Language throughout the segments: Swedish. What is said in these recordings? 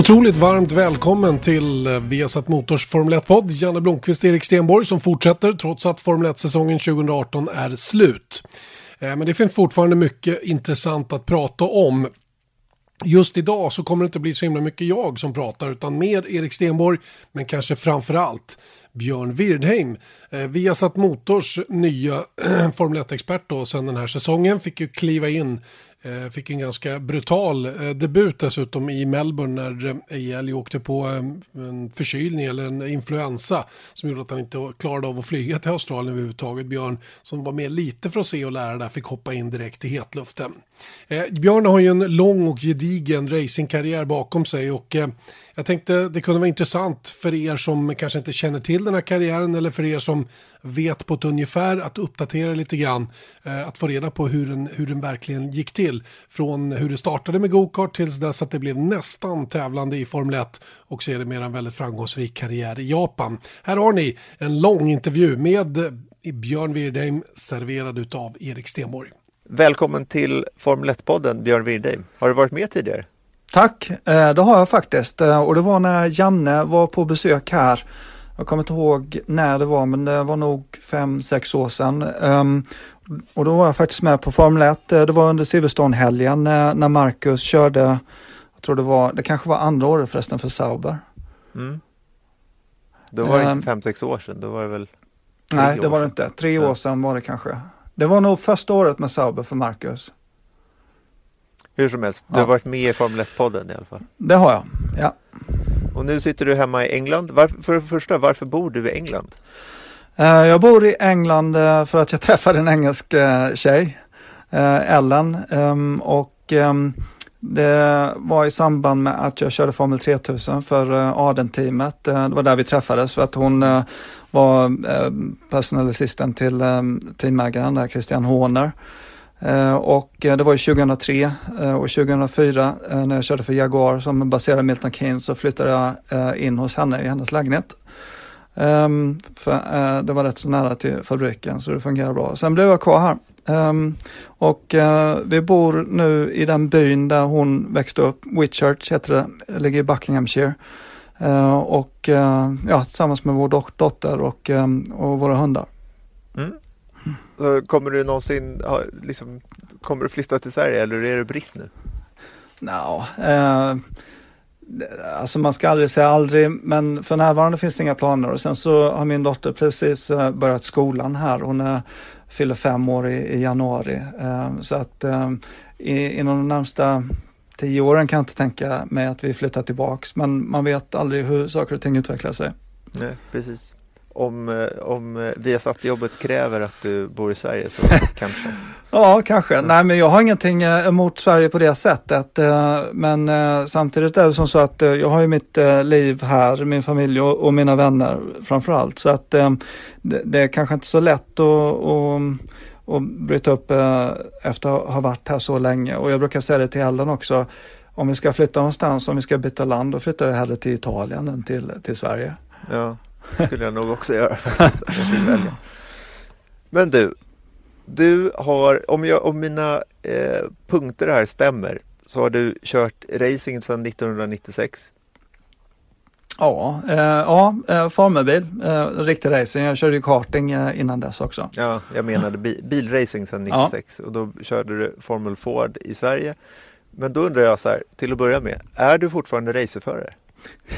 Otroligt varmt välkommen till eh, Viasat Motors Formel 1-podd. Janne Blomqvist Erik Stenborg som fortsätter trots att Formel 1-säsongen 2018 är slut. Eh, men det finns fortfarande mycket intressant att prata om. Just idag så kommer det inte bli så himla mycket jag som pratar utan mer Erik Stenborg men kanske framför allt Björn Wirdheim. Eh, Viasat Motors nya Formel 1-expert då sen den här säsongen fick ju kliva in Eh, fick en ganska brutal eh, debut dessutom i Melbourne när eh, Ejeli åkte på en förkylning eller en influensa som gjorde att han inte klarade av att flyga till Australien överhuvudtaget. Björn som var med lite för att se och lära där fick hoppa in direkt i hetluften. Björn har ju en lång och gedigen racingkarriär bakom sig och jag tänkte det kunde vara intressant för er som kanske inte känner till den här karriären eller för er som vet på ett ungefär att uppdatera lite grann. Eh, att få reda på hur den, hur den verkligen gick till. Från hur det startade med gokart tills dess att det blev nästan tävlande i Formel 1 och så är det mer en väldigt framgångsrik karriär i Japan. Här har ni en lång intervju med eh, Björn Wirdheim serverad av Erik Stenborg. Välkommen till Formel 1-podden Björn Wirdheim. Har du varit med tidigare? Tack, eh, det har jag faktiskt eh, och det var när Janne var på besök här. Jag kommer inte ihåg när det var men det var nog fem sex år sedan. Ehm, och då var jag faktiskt med på Formel 1. Eh, det var under Silverstone-helgen när Marcus körde, jag tror det var, det kanske var andra året förresten för Sauber. Mm. Då var det inte ehm. fem sex år sedan, då var det väl Nej, det var det inte. Tre år sedan var det kanske. Det var nog första året med Sauber för Marcus. Hur som helst, du har varit med i Formel 1-podden i alla fall. Det har jag, ja. Och nu sitter du hemma i England. Varför, för det första, varför bor du i England? Uh, jag bor i England uh, för att jag träffade en engelsk uh, tjej, Ellen, um, och um, det var i samband med att jag körde Formel 3000 för Aden-teamet. Det var där vi träffades för att hon var personal assistant till teamägaren där, Christian Horner. Eh, och eh, det var ju 2003 eh, och 2004 när jag körde för Jaguar som baserade Milton Keynes så flyttade jag in hos henne i hennes lägenhet. Um, för, uh, det var rätt så nära till fabriken så det fungerar bra. Sen blev jag kvar här. Um, och uh, vi bor nu i den byn där hon växte upp, Whitchurch heter det, ligger i Buckinghamshire. Uh, och ja, tillsammans med vår dotter och, um, och våra hundar. Mm. Kommer du någonsin, liksom, kommer du flytta till Sverige eller är du britt nu? No, eh, alltså man ska aldrig säga aldrig, men för närvarande finns det inga planer och sen så har min dotter precis eh, börjat skolan här. Hon är, fyller fem år i, i januari. Eh, så att eh, inom de närmsta tio åren kan jag inte tänka mig att vi flyttar tillbaks, men man vet aldrig hur saker och ting utvecklar sig. Nej, precis om, eh, om eh, Viasat-jobbet kräver att du bor i Sverige så kanske? Ja, kanske. Mm. Nej, men jag har ingenting eh, emot Sverige på det sättet. Men samtidigt är det som så att jag har ju mitt liv här, min familj och, och mina vänner framför allt. Så att det, är kanske inte så lätt att, att, att bryta upp efter att ha varit här så länge. Och jag brukar säga det till Ellen också. Om vi ska flytta någonstans, om vi ska byta land, då flyttar jag hellre till Italien än till, till Sverige. Ja skulle jag nog också göra Men du, du har, om, jag, om mina eh, punkter här stämmer, så har du kört racing sedan 1996. Ja, eh, ja eh, formelbil, eh, riktig racing. Jag körde ju karting eh, innan dess också. Ja, jag menade bi bilracing sedan 96 ja. och då körde du Formel Ford i Sverige. Men då undrar jag så här, till att börja med, är du fortfarande racerförare?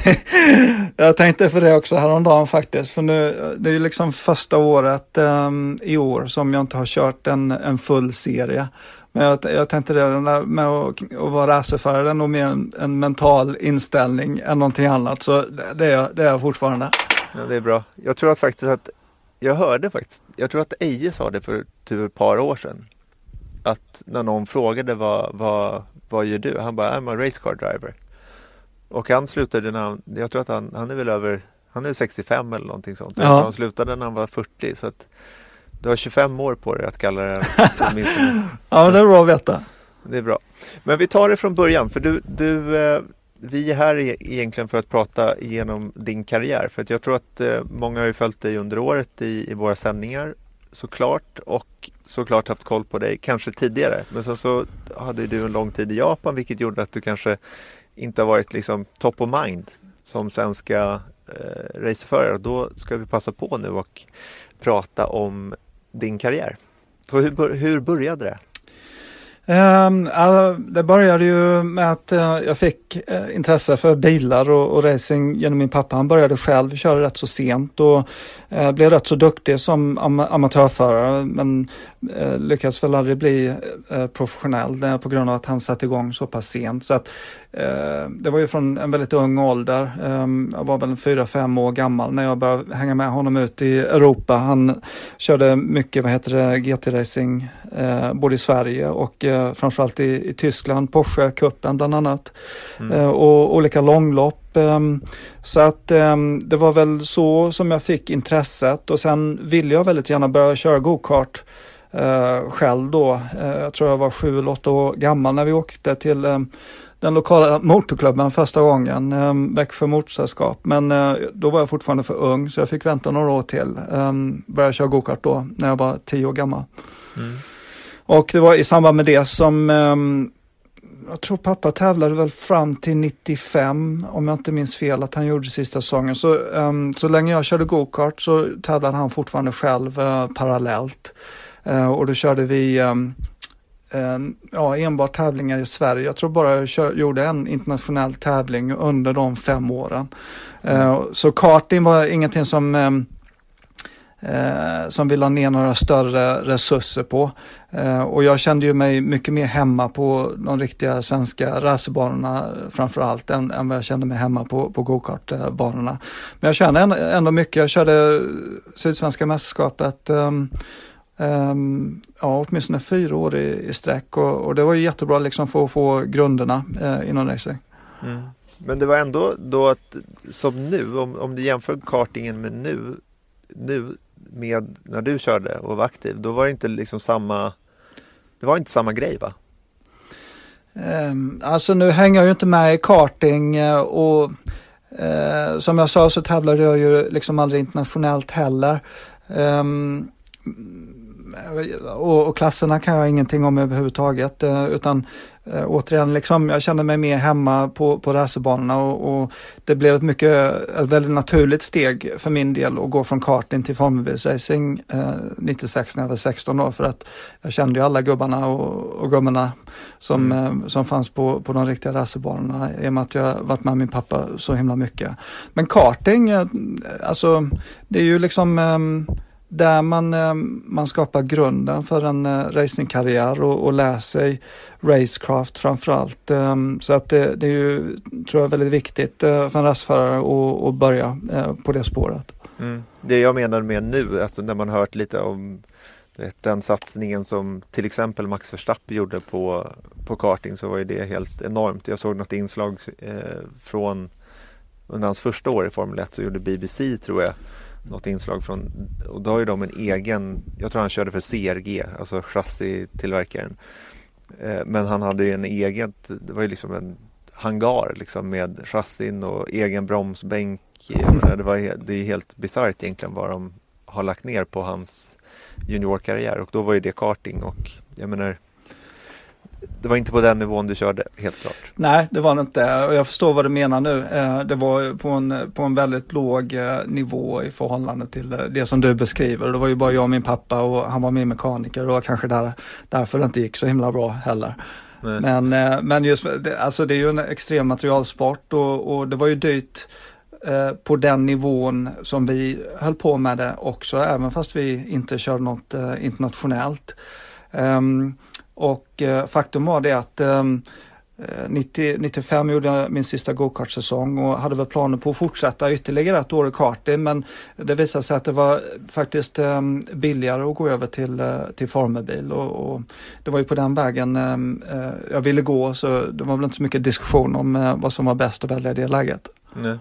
jag tänkte för det också häromdagen faktiskt. För nu, det är ju liksom första året um, i år som jag inte har kört en, en full serie. Men jag, jag tänkte det med att, att vara racerförare, det är nog mer en, en, mental inställning än någonting annat. Så det, det, är, det är jag fortfarande. Ja, det är bra. Jag tror att faktiskt att, jag hörde faktiskt, jag tror att Eje sa det för typ ett par år sedan. Att när någon frågade vad, vad, vad gör du? Han bara, I'm a race car driver. Och han slutade när han, jag tror att han, han är väl över, han är 65 eller någonting sånt. Ja. Han slutade när han var 40 så att du har 25 år på dig att kalla det Ja, det är bra att veta. Det är bra. Men vi tar det från början för du, du eh, vi är här e-, egentligen för att prata igenom din karriär för att jag tror att eh, många har ju följt dig under året i, i våra sändningar såklart och såklart haft koll på dig kanske tidigare men sen så hade du en lång tid i Japan vilket gjorde att du kanske inte har varit liksom top of mind som svenska eh, racerförare. Då ska vi passa på nu och prata om din karriär. Så hur, hur började det? Um, det började ju med att uh, jag fick uh, intresse för bilar och, och, racing genom min pappa. Han började själv köra rätt så sent och uh, blev rätt så duktig som am amatörförare men lyckades väl aldrig bli professionell på grund av att han satte igång så pass sent. Så att det var ju från en väldigt ung ålder. Ehm, jag var väl fyra, fem år gammal när jag började hänga med honom ut i Europa. Han körde mycket, vad heter det, GT-racing, eh, både i Sverige och eh, framförallt i, i Tyskland, Porsche-cupen bland annat. Mm. Och olika långlopp. Ehm, så att ehm, det var väl så som jag fick intresset och sen ville jag väldigt gärna börja köra go-kart. Själv då. Jag tror jag var sju eller åtta år gammal när vi åkte till den lokala motorklubben första gången, eh, Växjö Motorsällskap. Men eh, då var jag fortfarande för ung så jag fick vänta några år till. Eh, började köra gokart då när jag var tio år gammal. Mm. Och det var i samband med det som eh, jag tror pappa tävlade väl fram till 95 om jag inte minns fel att han gjorde sista säsongen. Så, um, så länge jag körde gokart så tävlade han fortfarande själv uh, parallellt. Uh, och då körde vi um, ja, enbart tävlingar i Sverige. Jag tror bara jag kör, gjorde en internationell tävling under de fem åren. Mm. Så karting var ingenting som ehm, eh, som vi la ner några större resurser på. Eh, och jag kände ju mig mycket mer hemma på de riktiga svenska racerbanorna framförallt än, än vad jag kände mig hemma på, på gokartbanorna. Men jag kände ändå mycket, jag körde Sydsvenska mästerskapet um, Um, ja, åtminstone fyra år i, i sträck och, och, det var ju jättebra liksom för att få grunderna uh, inom racing. Mm. Men det var ändå då att som nu, om, om du jämför kartingen med nu, nu med när du körde och var aktiv, då var det inte liksom samma, det var inte samma grej va? Um, alltså nu hänger jag ju inte med i karting eh, och uh, som jag sa så tävlade jag ju liksom aldrig internationellt heller. Um, och, och, klasserna kan jag ingenting om överhuvudtaget. Eh, utan eh, återigen, liksom, jag kände mig mer hemma på, på racerbanorna och, och, det blev ett mycket, ett väldigt naturligt steg för min del att gå från karting till formelbilsracing eh, 96 när jag var 16 år för att jag kände ju alla gubbarna och, och gummorna som, mm. eh, som fanns på, på de riktiga racerbanorna i och med att jag varit med min pappa så himla mycket. Men karting, eh, alltså det är ju liksom eh, där man, eh, man skapar grunden för en eh, racingkarriär och, och lär sig racecraft framförallt. Eh, så att det, det är ju, tror jag, väldigt viktigt för en raceförare att, att börja på det spåret. Mm. Det jag menar med nu, alltså när man hört lite om den satsningen som till exempel Max Verstappen gjorde på, på karting så var ju det helt enormt. Jag såg något inslag eh, från under hans första år i Formel 1 så gjorde BBC tror jag något inslag från, och då har ju de en egen, jag tror han körde för CRG, alltså chassitillverkaren. Eh, men han hade ju en egen, det var ju liksom en hangar liksom med chassin och egen bromsbänk. Menar, det, var, det är helt bisarrt egentligen vad de har lagt ner på hans juniorkarriär och då var ju det karting och jag menar det var inte på den nivån du körde, helt klart. Nej, det var det inte. Och jag förstår vad du menar nu. Eh, det var på en, på en väldigt låg eh, nivå i förhållande till eh, det som du beskriver. Det var ju bara jag och min pappa och han var min mekaniker. Var kanske där, därför det inte gick så himla bra heller. Nej. Men, men just, alltså det är ju en extrem materialsport och, och det var ju dyrt på den nivån som vi höll på med det också, även fast vi inte körde något internationellt. Um, och eh, faktum var det att ehm, eh, 90, 95 gjorde jag min sista gokartsäsong och hade väl planer på att fortsätta ytterligare ett år i karting men det visade sig att det var faktiskt um, billigare att gå över till, uh, till formelbil och, och, det var ju på den vägen um, uh, jag ville gå så det var väl inte så mycket diskussion om uh, vad som var bäst att välja i det läget. Nej.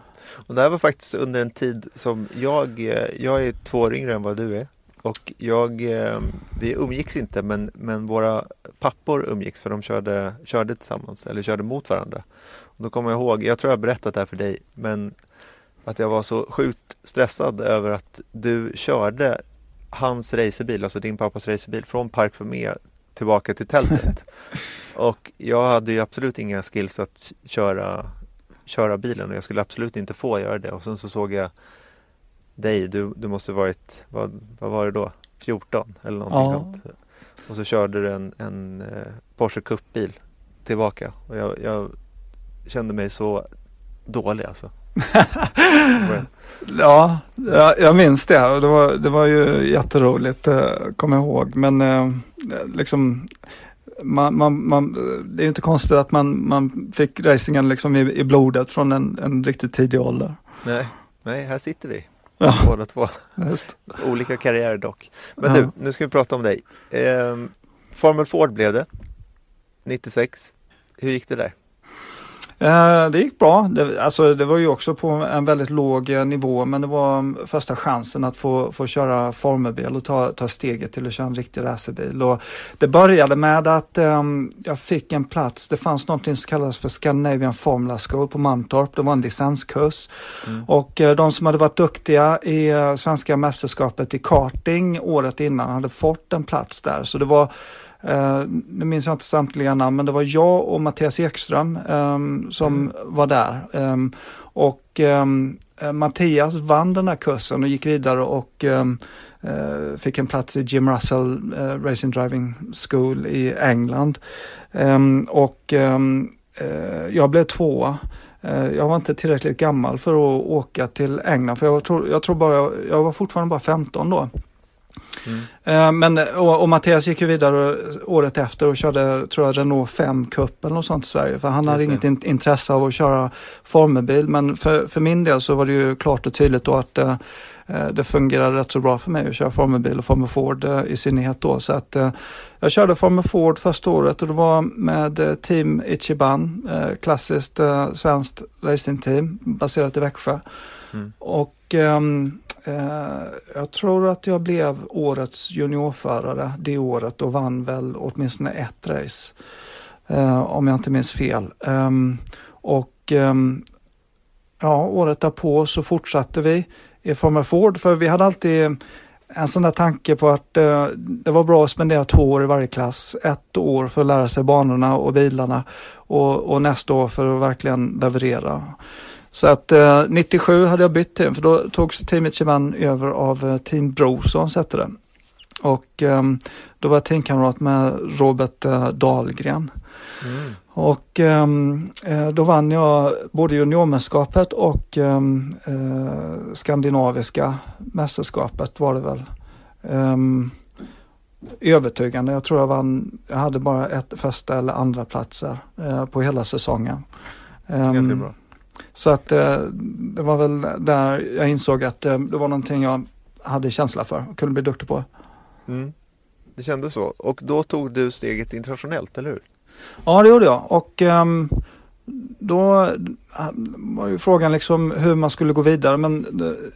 Och det här var faktiskt under en tid som jag, jag är två år yngre än vad du är. Och jag, eh, vi umgicks inte men, men våra pappor umgicks för de körde, körde tillsammans eller körde mot varandra. Och då kommer jag ihåg, jag tror jag har berättat det här för dig, men att jag var så sjukt stressad över att du körde hans racerbil, alltså din pappas racerbil från Park för med tillbaka till tältet. och jag hade ju absolut inga skills att köra, köra bilen och jag skulle absolut inte få göra det. Och sen så såg jag dig, du, du måste varit, vad, vad var det då? 14 eller någonting ja. sånt. Och så körde du en, en eh, Porsche Cup-bil tillbaka och jag, jag, kände mig så dålig alltså. ja, jag, jag minns det. Det var, det var ju jätteroligt, eh, kommer jag ihåg. Men eh, liksom man, man, man, det är ju inte konstigt att man, man fick racingen liksom i, i blodet från en, en riktigt tidig ålder. Nej, nej här sitter vi. Ja. Båda två. Just. Olika karriärer dock. Men ja. du, nu ska vi prata om dig. Eh, Formel Ford blev det. 96. Hur gick det där? Eh, det gick bra. Det, alltså, det var ju också på en väldigt låg eh, nivå men det var första chansen att få, få köra formelbil och ta, ta steget till att köra en riktig racerbil. Och det började med att um, jag fick en plats. Det fanns något som kallas för Scandinavian Formula School på Mantorp. Det var en licenskurs. Mm. Och uh, de som hade varit duktiga i uh, svenska mästerskapet i karting året innan hade fått en plats där. Så det var Uh, nu minns jag inte samtliga namn, men det var jag och Mattias Ekström um, som mm. var där. Um, och um, Mattias vann den här kursen och gick vidare och uh, fick en plats i Jim Russell uh, Racing Driving School i England. och jag blev tvåa. Jag var inte tillräckligt gammal för att åka till England, för jag tror, jag tror bara, jag var fortfarande bara 15 då. Mm. Men, och, och Mattias gick ju vidare året efter och körde, tror jag, Renault 5 Cup eller något sånt i Sverige. För han hade inget in, intresse av att köra formelbil. Men för, för min del så var det ju klart och tydligt då att eh, eh det fungerade rätt så bra för mig att köra formelbil och Formel Ford eh, i synnerhet då. Så att eh, jag körde Formel Ford första året och det var med eh, Team Ichiban, eh, klassiskt svenskt racingteam baserat i Växjö. Mm. Och um, Eh, Eh, jag tror att jag blev årets juniorförare det året och vann väl åtminstone ett race. Eh, om jag inte minns fel. Ehm, och ehm, ja, året därpå så fortsatte vi i Formel Ford för vi hade alltid en sån där tanke på att eh, det var bra att spendera två år i varje klass. Ett år för att lära sig banorna och bilarna och, och nästa år för att verkligen leverera. Så att eh, 97 hade jag bytt team för då togs teamet Chiman över av eh, Team Brosons hette det. Och eh, då var jag teamkamrat med Robert eh, Dahlgren. Mm. Och ehm, eh, då vann jag både juniormästerskapet och ehm, eh, skandinaviska mästerskapet var det väl. Ehm, övertygande. Jag tror jag vann, jag hade bara ett första eller andra platser eh, på hela säsongen. Ganska bra. Så att eh, det var väl där jag insåg att eh, det var någonting jag hade känsla för och kunde bli duktig på. Mm. Det kändes så. Och då tog du steget internationellt, eller hur? Ja, det gjorde jag. Och um, då eh, var ju frågan liksom hur man skulle gå vidare. Men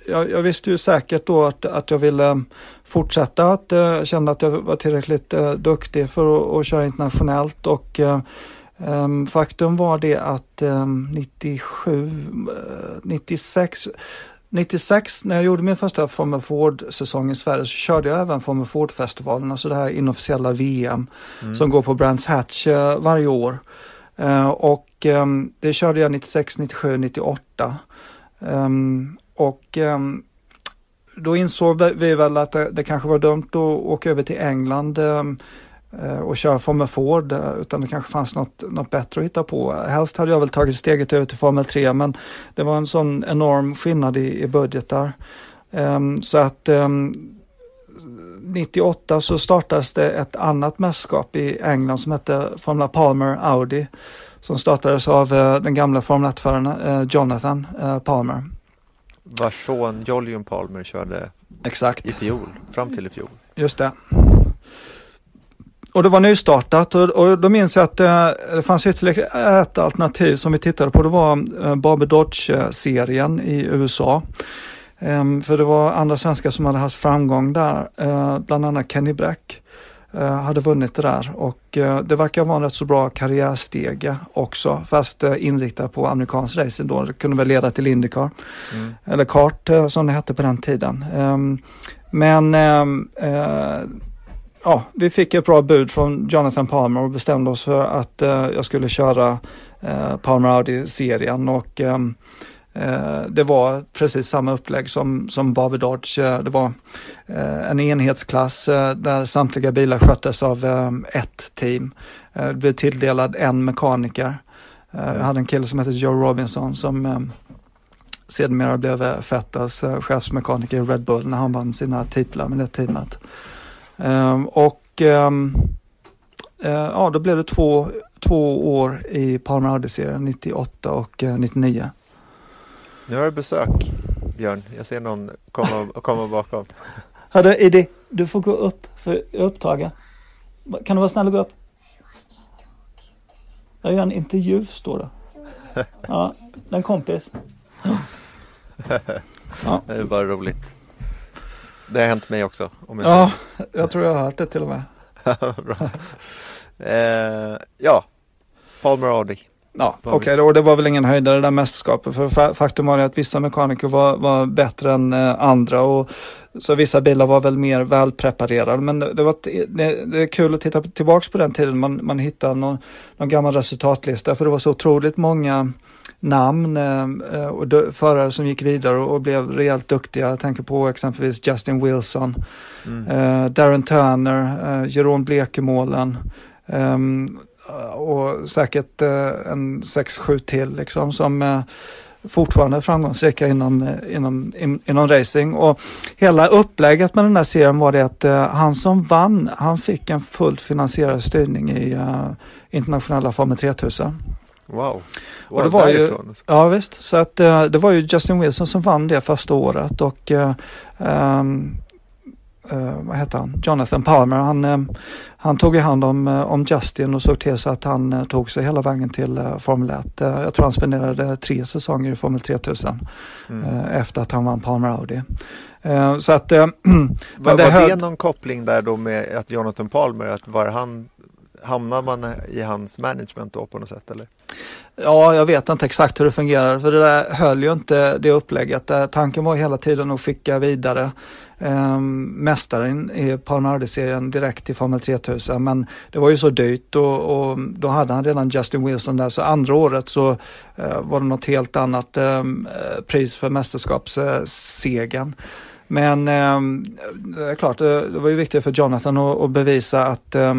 jag, jag visste ju säkert då att, att jag ville fortsätta. Att jag uh, kände att jag var tillräckligt uh, duktig för att, köra internationellt. Och uh, faktum var det att um, 97, uh, 96, 96 när jag gjorde min första Formel Ford-säsong i Sverige så körde jag även Formel Ford-festivalen, alltså det här inofficiella VM mm. som går på Brands Hatch uh, varje år. Uh, och um, det körde jag 96, 97, 98. och då insåg vi väl att det, det, kanske var dumt att åka över till England och köra Formel Ford eh, utan det kanske fanns något, något bättre att hitta på. Helst hade jag väl tagit steget över till Formel 3 men det var en sån enorm skillnad i, i budgetar. Um, så att um, ehm, 98 så startades det ett annat mästerskap i England som hette Formula Palmer Audi som startades av uh, den gamla Formel 1-föraren uh, Jonathan uh, Palmer. Vars son Jolyon Palmer körde Exakt. i fjol, fram till i fjol. Just det. Och det var nystartat och, och då minns jag att eh, det fanns ytterligare ett alternativ som vi tittade på. Det var eh, Barber Dodge-serien i USA. Um, för det var andra svenskar som hade haft framgång där, uh, bland annat Kenny Brack uh, hade vunnit det där och det verkar vara en rätt så bra karriärstege också fast inriktad på amerikansk racing då. Det kunde väl leda till Indycar mm. eller kart som det hette på den tiden. Um, men um, ja, vi fick ett bra bud från Jonathan Palmer och bestämde oss för att eh, jag skulle köra eh, Palmer Audi-serien och ehm, eh, det var precis samma upplägg som, som Barbie Dodge. Eh, det var eh, en enhetsklass där samtliga bilar sköttes av ett team. det blev tilldelad en mekaniker. jag hade en kille som hette Joe Robinson som sedermera blev Fettas chefsmekaniker i Red Bull när han vann sina titlar med det teamet. Um, och um, uh, ja, då blev det två, två år i Palmer Audi-serien, 98 och uh, 99. Nu har du besök, Björn. Jag ser någon komma, komma bakom. Hörru, Eddie, du får gå upp för jag är upptagen. Kan du vara snäll och gå upp? Jag gör en intervju, står det. Ja, en kompis. Ja. Det är bara roligt. Det har hänt mig också. Om jag ja, jag tror jag har hört det till och med. eh, ja, Palmer Audi. Ja, okej, okay, och det var väl ingen höjdare det där mästerskapet. För faktum var att vissa mekaniker var, var bättre än eh, andra och så vissa bilar var väl mer välpreparerade. Men det, det var, det, det, är kul att titta tillbaks på den tiden. Man, man hittar någon, någon gammal resultatlista för det var så otroligt många namn eh, och förare som gick vidare och, blev rejält duktiga. Jag tänker på exempelvis Justin Wilson, mm. eh, Darren Turner, eh, Jeroen Blekemålen ehm, och säkert eh, en 6-7 till liksom som eh, fortfarande framgångsrika inom, eh, inom, in, inom racing. Och hela upplägget med den här serien var det att uh, han som vann, han fick en fullt finansierad styrning i uh, internationella Formel 3000. Wow. Och det var ju, ja visst, så att uh, det var ju Justin Wilson som vann det första året och um, uh, vad heter han, Jonathan Palmer, han, uh, han tog i hand om, uh, om Justin och såg till så att han tog sig hela vägen till Formel 1. jag tror han spenderade tre säsonger i Formel 3000 mm. efter att han vann Palmer Audi. så att, var, men det var det någon koppling där då med att Jonathan Palmer, att var han hamnar man i hans management då på något sätt eller? Ja, jag vet inte exakt hur det fungerar för det där höll ju inte det upplägget. Eh, tanken var hela tiden att skicka vidare eh, mästaren i Palmardi-serien direkt till Formel 3000 men det var ju så dyrt och, och, då hade han redan Justin Wilson där så andra året så eh, var det något helt annat ehm, eh, pris för mästerskapssegern. Men eh, det är klart, det, det var ju viktigt för Jonathan att, att bevisa att eh,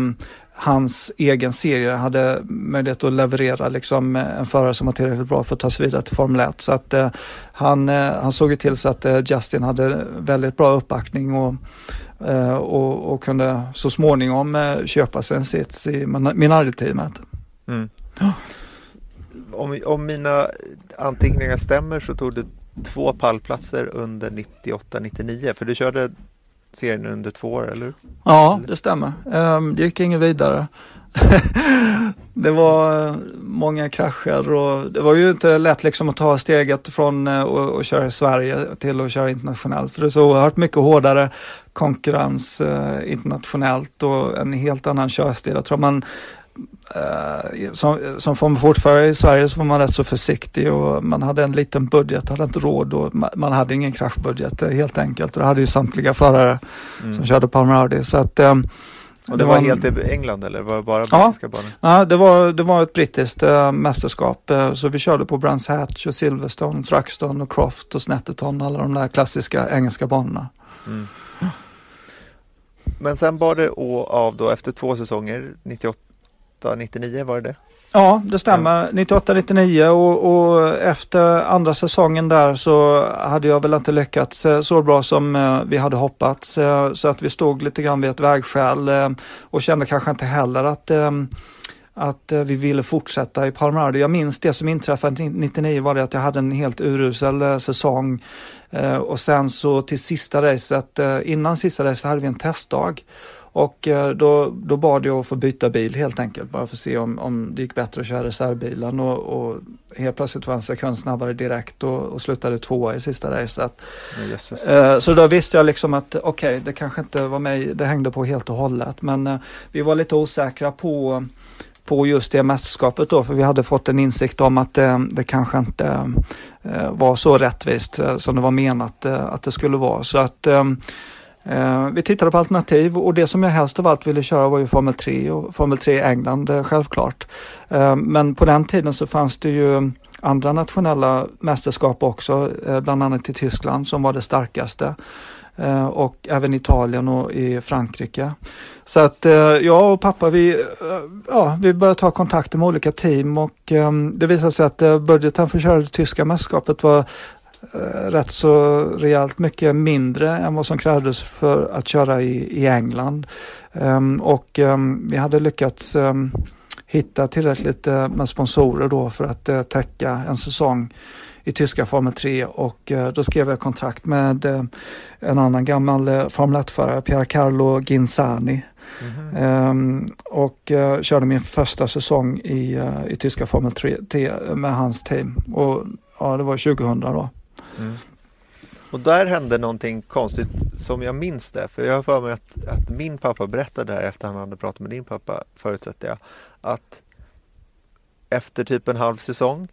hans egen serie hade möjlighet att leverera liksom en förare som var tillräckligt bra för att ta sig vidare till Formel 1. Så att eh, han, eh, han såg ju till så att eh, Justin hade väldigt bra uppbackning och, eh, och, och, kunde så småningom eh, köpa sig en sits i Minardi-teamet. Mm. Om, om mina anteckningar stämmer så tog du två pallplatser under 98-99 för du körde serien under två år, eller Ja, det stämmer. Ehm, det gick inget vidare. det var eh, många krascher och det var ju inte lätt liksom att ta steget från eh, att köra i Sverige till att köra internationellt. För det är så oerhört mycket hårdare konkurrens eh, internationellt och en helt annan körstil. Jag tror man Uh, som, som Ford-förare i Sverige så var man rätt så försiktig och man hade en liten budget, hade inte råd och man, man hade ingen kraschbudget helt enkelt. Och det hade ju samtliga förare mm. som körde Palmer Audi. Så att, um, och det, det var, var helt i England eller var det bara brittiska ja, banor? Ja, det var, det var ett brittiskt äh, mästerskap. Äh, så vi körde på Brands Hatch och Silverstone, Thruxton och Croft och Snetterton, alla de där klassiska engelska banorna. Mm. Men sen bar det av då efter två säsonger, 98 99 var det det? Ja, det stämmer. 98-99 och, och, efter andra säsongen där så hade jag väl inte lyckats eh, så bra som eh, vi hade hoppats. Eh, så att vi stod lite grann vid ett vägskäl och kände kanske inte heller att att vi ville fortsätta i Palmarado. Jag minns det som inträffade 99 var det att jag hade en helt urusel säsong och sen så till sista racet, innan sista racet hade vi en testdag och eh, då, då bad jag att få byta bil helt enkelt, bara för att se om, om det gick bättre att köra reservbilen. Och, och helt plötsligt var en sekund snabbare direkt och, och slutade tvåa i sista racet. Mm, så då visste jag liksom att okej, okay, det kanske inte var mig det hängde på helt och hållet. Men uh, vi var lite osäkra på på just det mästerskapet då, för vi hade fått en insikt om att det, det kanske inte var så rättvist som det var menat att det skulle vara. Så att Eh, Eh, vi tittade på alternativ och det som jag helst av allt ville köra var ju Formel 3 och Formel 3 England eh, självklart. Eh, men på den tiden så fanns det ju andra nationella mästerskap också, bland annat i Tyskland som var det starkaste. Och även Italien och i Frankrike. Så att jag och pappa vi, ja, vi började ta kontakter med olika team och det visade sig att budgeten för att köra det tyska mästerskapet var rätt så rejält mycket mindre än vad som krävdes för att köra i, i England. Um, och um, vi hade lyckats um, hitta tillräckligt uh, med sponsorer då för att uh, täcka en säsong i tyska Formel 3 och uh, då skrev jag kontrakt med en annan gammal Formel 1-förare, Pier Carlo Ginzani. Mm -hmm. och körde min första säsong i, i tyska Formel 3 med hans team. Och ja, det var 2000 då. Mm. Och där hände någonting konstigt som jag minns det. För jag har för mig att, att min pappa berättade där efter han hade pratat med din pappa, förutsätter jag, att efter typ en halv säsong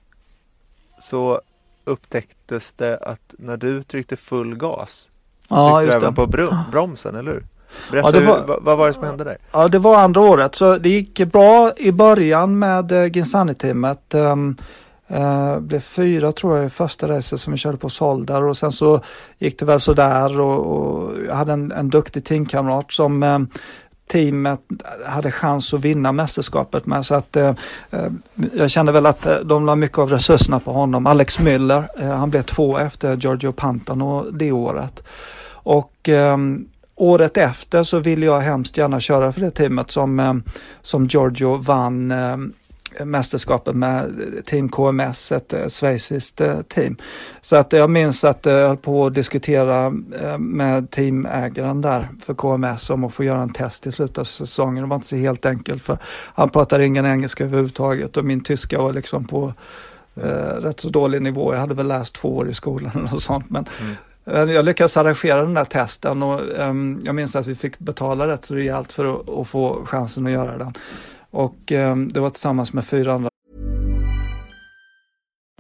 så upptäcktes det att när du tryckte full gas ja, tryckte du även på bromsen, eller hur? Berätta, ja, var, vad, var det som hände där? Ja, det var andra året. Så det gick bra i början med eh, Ginsani-teamet. Uh, blev fyra tror jag i första racet som vi körde på Soldar och sen så gick det väl sådär och, och jag hade en, en duktig teamkamrat som uh, teamet hade chans att vinna mästerskapet med så att uh, jag kände väl att de la mycket av resurserna på honom. Alex Müller, han blev två efter Giorgio Pantano det året. Och um, året efter så ville jag hemskt gärna köra för det teamet som, som Giorgio vann mästerskapet med Team KMS, ett eh, schweiziskt eh, team. Så att jag minns att jag höll på att diskutera eh, med teamägaren där för KMS om att få göra en test i slutet av säsongen. Det var inte så helt enkelt för han pratade ingen engelska överhuvudtaget och min tyska var liksom på eh, rätt så dålig nivå. Jag hade väl läst två år i skolan och sånt men mm. Jag lyckades arrangera den där testen och um, jag minns att vi fick betala rätt så rejält för att, att få chansen att göra den. Och eh, det var tillsammans med fyra andra.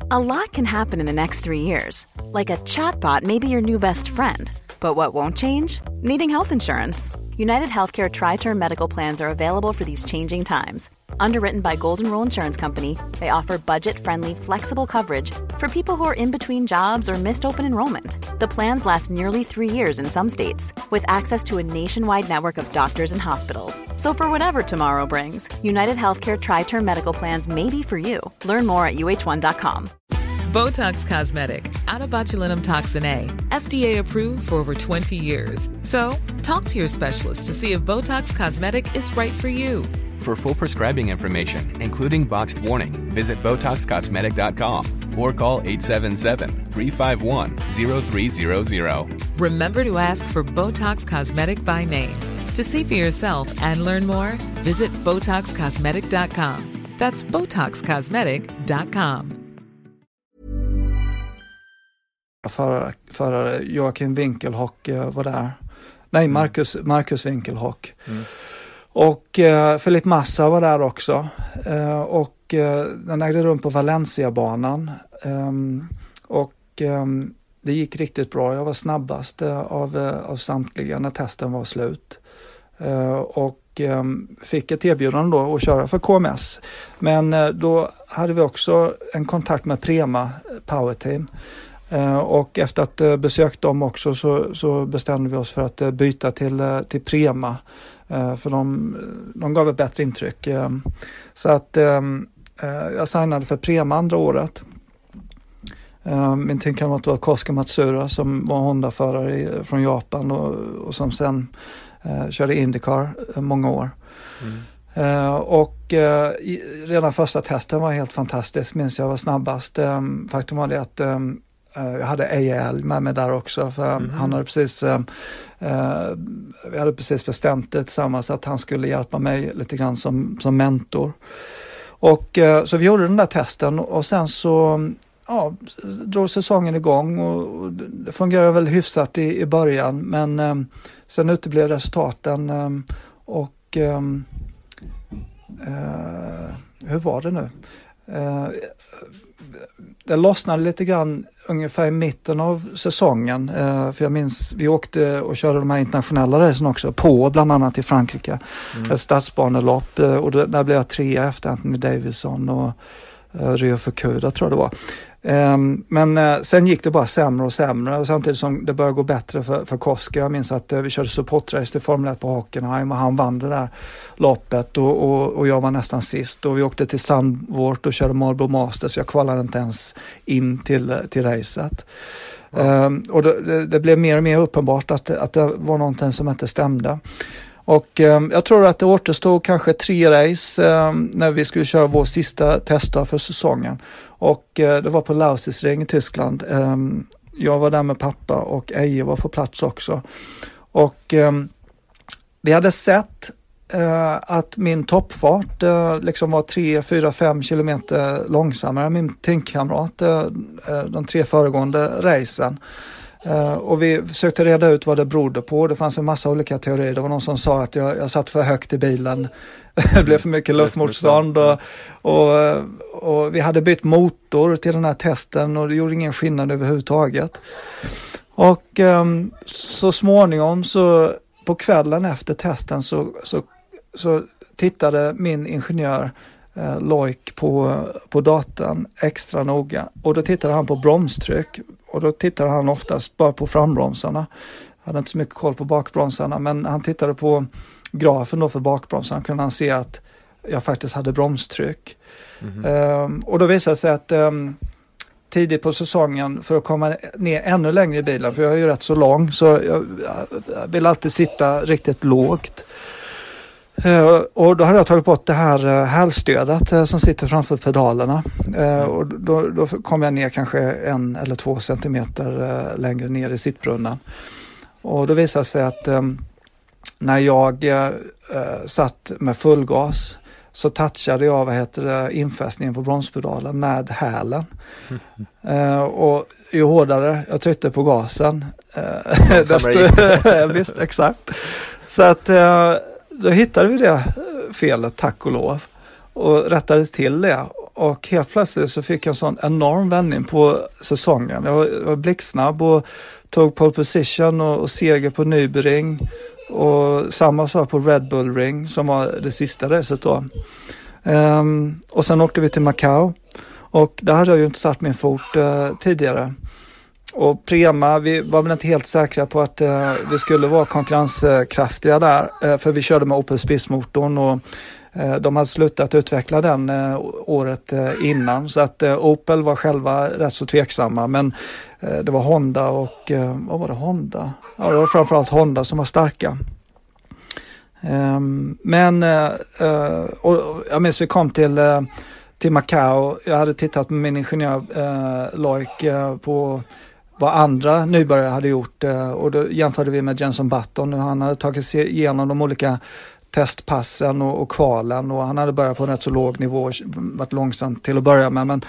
A lot can happen in the next three years. Like a chatbot maybe your new best friend. But what won't change? Needing health insurance. United Healthcare Tri-Term Medical Plans are available for these changing times. Underwritten by Golden Rule Insurance Company, they offer budget-friendly, flexible coverage for people who are in between jobs or missed open enrollment. The plans last nearly three years in some states, with access to a nationwide network of doctors and hospitals. So for whatever tomorrow brings, United Healthcare Tri-Term Medical Plans may be for you. Learn more at uh1.com. Botox Cosmetic, out of botulinum toxin A, FDA approved for over 20 years. So talk to your specialist to see if Botox Cosmetic is right for you. For full prescribing information, including boxed warning, visit BotoxCosmetic.com or call 877-351-0300. Remember to ask for Botox Cosmetic by name. To see for yourself and learn more, visit BotoxCosmetic.com. That's BotoxCosmetic.com. Förare, förare Joakim Winkelhock eh, var där. Nej, mm. Marcus, Marcus Winkelhock. Mm. Och eh, Filip Massa var där också. Eh, och eh, den ägde rum på Valencia-banan. Ehm, och ehm, det gick riktigt bra. Jag var snabbast eh, av, eh, av samtliga när testen var slut. Eh, och ehm, fick ett erbjudande då att köra för KMS. Men eh, då hade vi också en kontakt med Prema Power Team. Eh, och efter att eh, besökt dem också så, så bestämde vi oss för att byta till, till Prema. Eh, för de, de gav ett bättre intryck. Eh, så att ehm, eh, jag signade för Prema andra året. Min teamkamrat var Koska Matsura som var Honda-förare från Japan och, och som sen körde Indycar många år. Mm. Uh, och uh, redan första testen var helt fantastisk, minns jag var snabbast. Um, faktum var det att um, uh, jag hade AL med mig där också, för mm. han hade precis Eh, vi hade precis bestämt det tillsammans att han skulle hjälpa mig lite grann som, som mentor. Och eh, så vi gjorde den där testen och sen så ja, drog säsongen igång och, det fungerade väl hyfsat i, i början men eh, sen uteblev resultaten eh, och eh, hur var det nu? Det lossnade lite grann ungefär i mitten av säsongen. Eh, för jag minns, vi åkte och körde de här internationella racen också, på bland annat i Frankrike. Mm. Ett stadsbanelopp eh, och där blev jag trea efter Anthony Davidson och eh, Rio Fukuda tror jag det var. Um, men uh, sen gick det bara sämre och sämre och samtidigt som det började gå bättre för, för Koski. Jag minns att uh, vi körde supportrace till Formel 1 på Hockenheim och han vann det där loppet och, och, och jag var nästan sist och vi åkte till Sandvort och körde Marlboro Masters. Jag kvalade inte ens in till, till racet. Wow. Um, och det, det, blev mer och mer uppenbart att, att det var någonting som inte stämde. Och eh, jag tror att det återstod kanske tre race eh, när vi skulle köra vår sista testdag för säsongen. Och eh, det var på Lausisring i Tyskland. Ehm, jag var där med pappa och Eje var på plats också. Och ehm, vi hade sett eh, att min toppfart eh, liksom var 3, 4, 5 kilometer långsammare än min teamkamrat eh, de tre föregående racen. Uh, och vi försökte reda ut vad det berodde på. Det fanns en massa olika teorier. Det var någon som sa att jag, jag satt för högt i bilen. det blev för mycket luftmotstånd och, och, och, vi hade bytt motor till den här testen och det gjorde ingen skillnad överhuvudtaget. Och um, så småningom så på kvällen efter testen så, så, så tittade min ingenjör eh, Loik på, på datorn extra noga och då tittade han på bromstryck och då tittade han oftast bara på frambromsarna. Hade inte så mycket koll på bakbromsarna men han tittade på grafen då för bakbromsarna kunde han se att jag faktiskt hade bromstryck. Mm -hmm. um, och då visade det sig att um, tidigt på säsongen för att komma ner ännu längre i bilen, för jag är ju rätt så lång, så jag, jag vill alltid sitta riktigt lågt. Uh, och då hade jag tagit bort det här uh, hälstödet uh, som sitter framför pedalerna. Och då, då kom jag ner kanske en eller två centimeter längre ner i sittbrunnen. Och då visade det sig att um, när jag satt med full gas så touchade jag vad heter det, infästningen på bromspedalen med hälen. och ju hårdare jag tryckte på gasen, desto... visst, exakt. Så att då hittade vi det felet, tack och lov, och rättade till det. Och helt plötsligt så fick jag en sån enorm vändning på säsongen. Jag var, jag var blixtsnabb och tog pole position och, och seger på Nybering. Och samma sak på Red Bull Ring som var det sista racet då. Um, och sen åkte vi till Macau. Och där hade jag ju inte satt min fot uh, tidigare. Och Prema, vi var väl inte helt säkra på att eh, vi skulle vara konkurrenskraftiga där. Eh, för vi körde med Opel Spiss-motorn och eh, de hade slutat utveckla den eh, året eh, innan. Så att eh, Opel var själva rätt så tveksamma. Men eh, det var Honda och, eh, vad var det Honda? Ja, det var framförallt Honda som var starka. Ehm, men, eh, och jag minns vi kom till till Macao. Jag hade tittat med min ingenjör eh, Loik eh, på vad andra nybörjare hade gjort eh, och då jämförde vi med Jenson Button och han hade tagit sig igenom de olika testpassen och, och kvalen och han hade börjat på en rätt så låg nivå, varit långsamt till att börja med men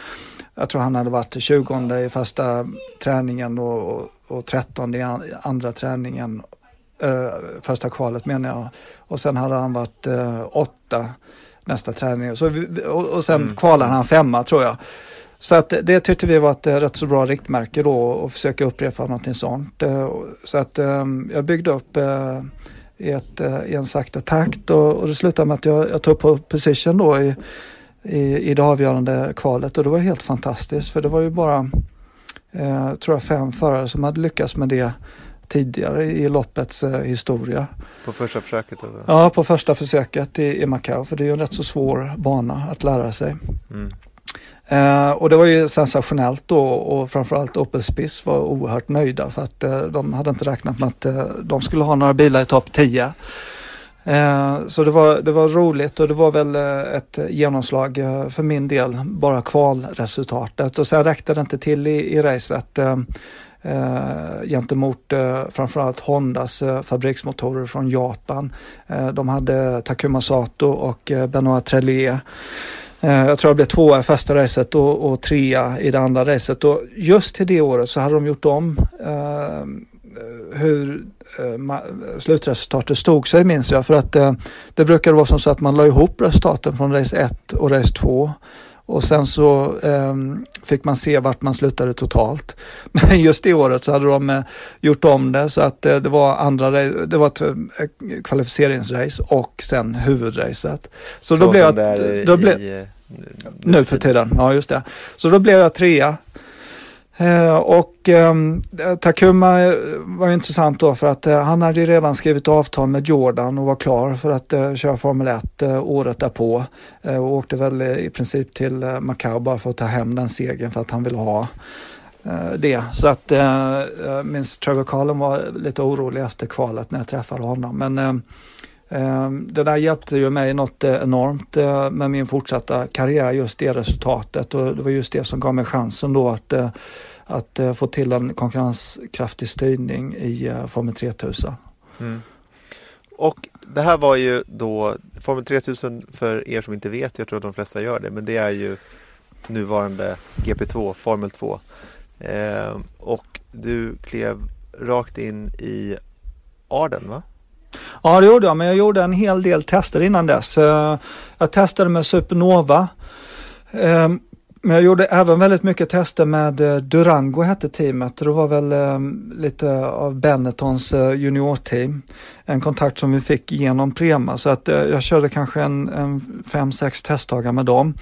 jag tror han hade varit 20 i första träningen och, och, och 13 i andra träningen, äh, första kvalet menar jag. Och sen hade han varit äh, åtta nästa träning så och, och sen mm. kvalade han femma tror jag. Så att det tyckte vi var ett eh, rätt så bra riktmärke då och försöka upprepa någonting sånt. Eh, så att ehm, jag byggde upp eh, i, ett, i en sakta takt och, och det slutade med att jag, jag tog på position då i, i, i det avgörande kvalet och det var helt fantastiskt för det var ju bara, eh, tror jag, fem förare som hade lyckats med det tidigare i loppets eh, historia. På första försöket? Alltså. Ja, på första försöket i, i Macao för det är ju en rätt så svår bana att lära sig. Mm. Eh, och det var ju sensationellt då och framförallt Opel Spiss var oerhört nöjda för att eh, de hade inte räknat med att eh, de skulle ha några bilar i topp 10. Eh, så det var, det var roligt och det var väl eh, ett genomslag eh, för min del, bara kvalresultatet. Och sen räckte det inte till i, i racet eh, eh gentemot eh, framförallt Hondas eh, fabriksmotorer från Japan. Eh, de hade Takuma Sato och eh, Benoit Trellier. Eh, jag tror jag blev tvåa i första racet och, och trea i det andra racet. Och just till det året så hade de gjort om eh, hur eh, slutresultatet stod sig minns jag. För att eh, det brukade vara som så att man la ihop resultaten från race 1 och race 2. Och sen så eh, fick man se vart man slutade totalt. Men just det året så hade de eh, gjort om det så att eh, det var andra, det var ett eh, kvalificeringsrace och sen huvudracet. Så, så då blev jag... Då i, nu för tiden, ja just det. Så då blev jag trea Eh, och eh, Takuma var intressant då för att eh, han hade redan skrivit avtal med Jordan och var klar för att eh, köra Formel 1 eh, året därpå. Eh, och åkte väl i princip till eh, Macau bara för att ta hem den segern för att han ville ha eh, det. Så att jag minns Trevor Carlin var lite orolig efter kvalet när jag träffade honom. Men ehm, Ehm, det där hjälpte ju mig något eh, enormt eh, med min fortsatta karriär, just det resultatet och det var just det som gav mig chansen då att, eh, att få till en konkurrenskraftig styrning i Formel 3000. Mm. Och det här var ju då Formel 3000 för er som inte vet, jag tror att de flesta gör det, men det är ju nuvarande GP2, Formel 2. Eh, och du klev rakt in i Arden va? Ja det gjorde jag, men jag gjorde en hel del tester innan dess. Eh, jag testade med Supernova. Ehm, men jag gjorde även väldigt mycket tester med eh, Durango hette teamet. Det var väl eh, lite av Benettons eh, juniorteam. En kontakt som vi fick genom Prema så att jag körde kanske en, en fem, sex testdagar med dem.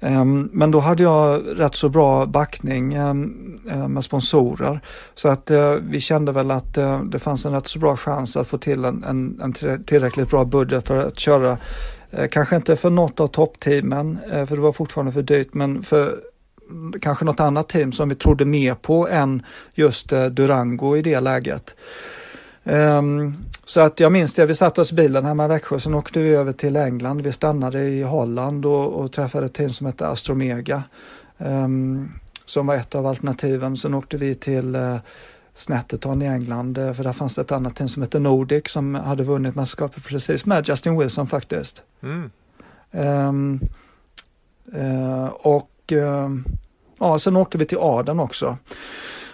Ehm, men då hade jag rätt så bra backning ehm, med sponsorer. Så att vi kände väl att det fanns en rätt så bra chans att få till en, en, en tillräckligt bra budget för att köra, Eh, kanske inte för något av toppteamen, eh, för det var fortfarande för dyrt, men för kanske något annat team som vi trodde mer på än just eh, Durango i det läget. Um, så att jag minns det, vi satte oss i bilen hemma i Växjö, sen åkte vi över till England. Vi stannade i Holland och, och träffade ett team som hette Astromega. Um, som var ett av alternativen. Sen åkte vi till uh, Snetterton i England, uh, för där fanns det ett annat team som hette Nordic som hade vunnit mästerskapet precis med Justin Wilson faktiskt. Mm. Um, uh, och ja, sen åkte vi till Aden också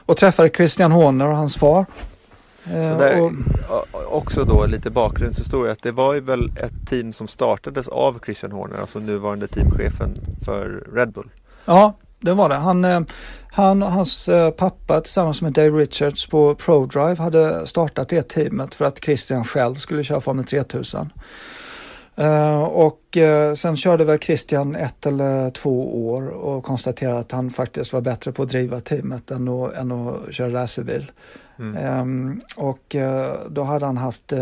och träffade Christian Horner och hans far. Eh, där, och, också då lite bakgrundshistoria att det var ju väl ett team som startades av Christian Horner, alltså nuvarande teamchefen för Red Bull. Ja, det var det. Han, eh, han och hans eh, pappa tillsammans med Dave Richards på ProDrive hade startat det teamet för att Christian själv skulle köra Formel 3000. Uh, och uh, sen körde väl Christian ett eller två år och konstaterade att han faktiskt var bättre på att driva teamet än att, än att köra racerbil. Mm. Um, och uh, då hade han haft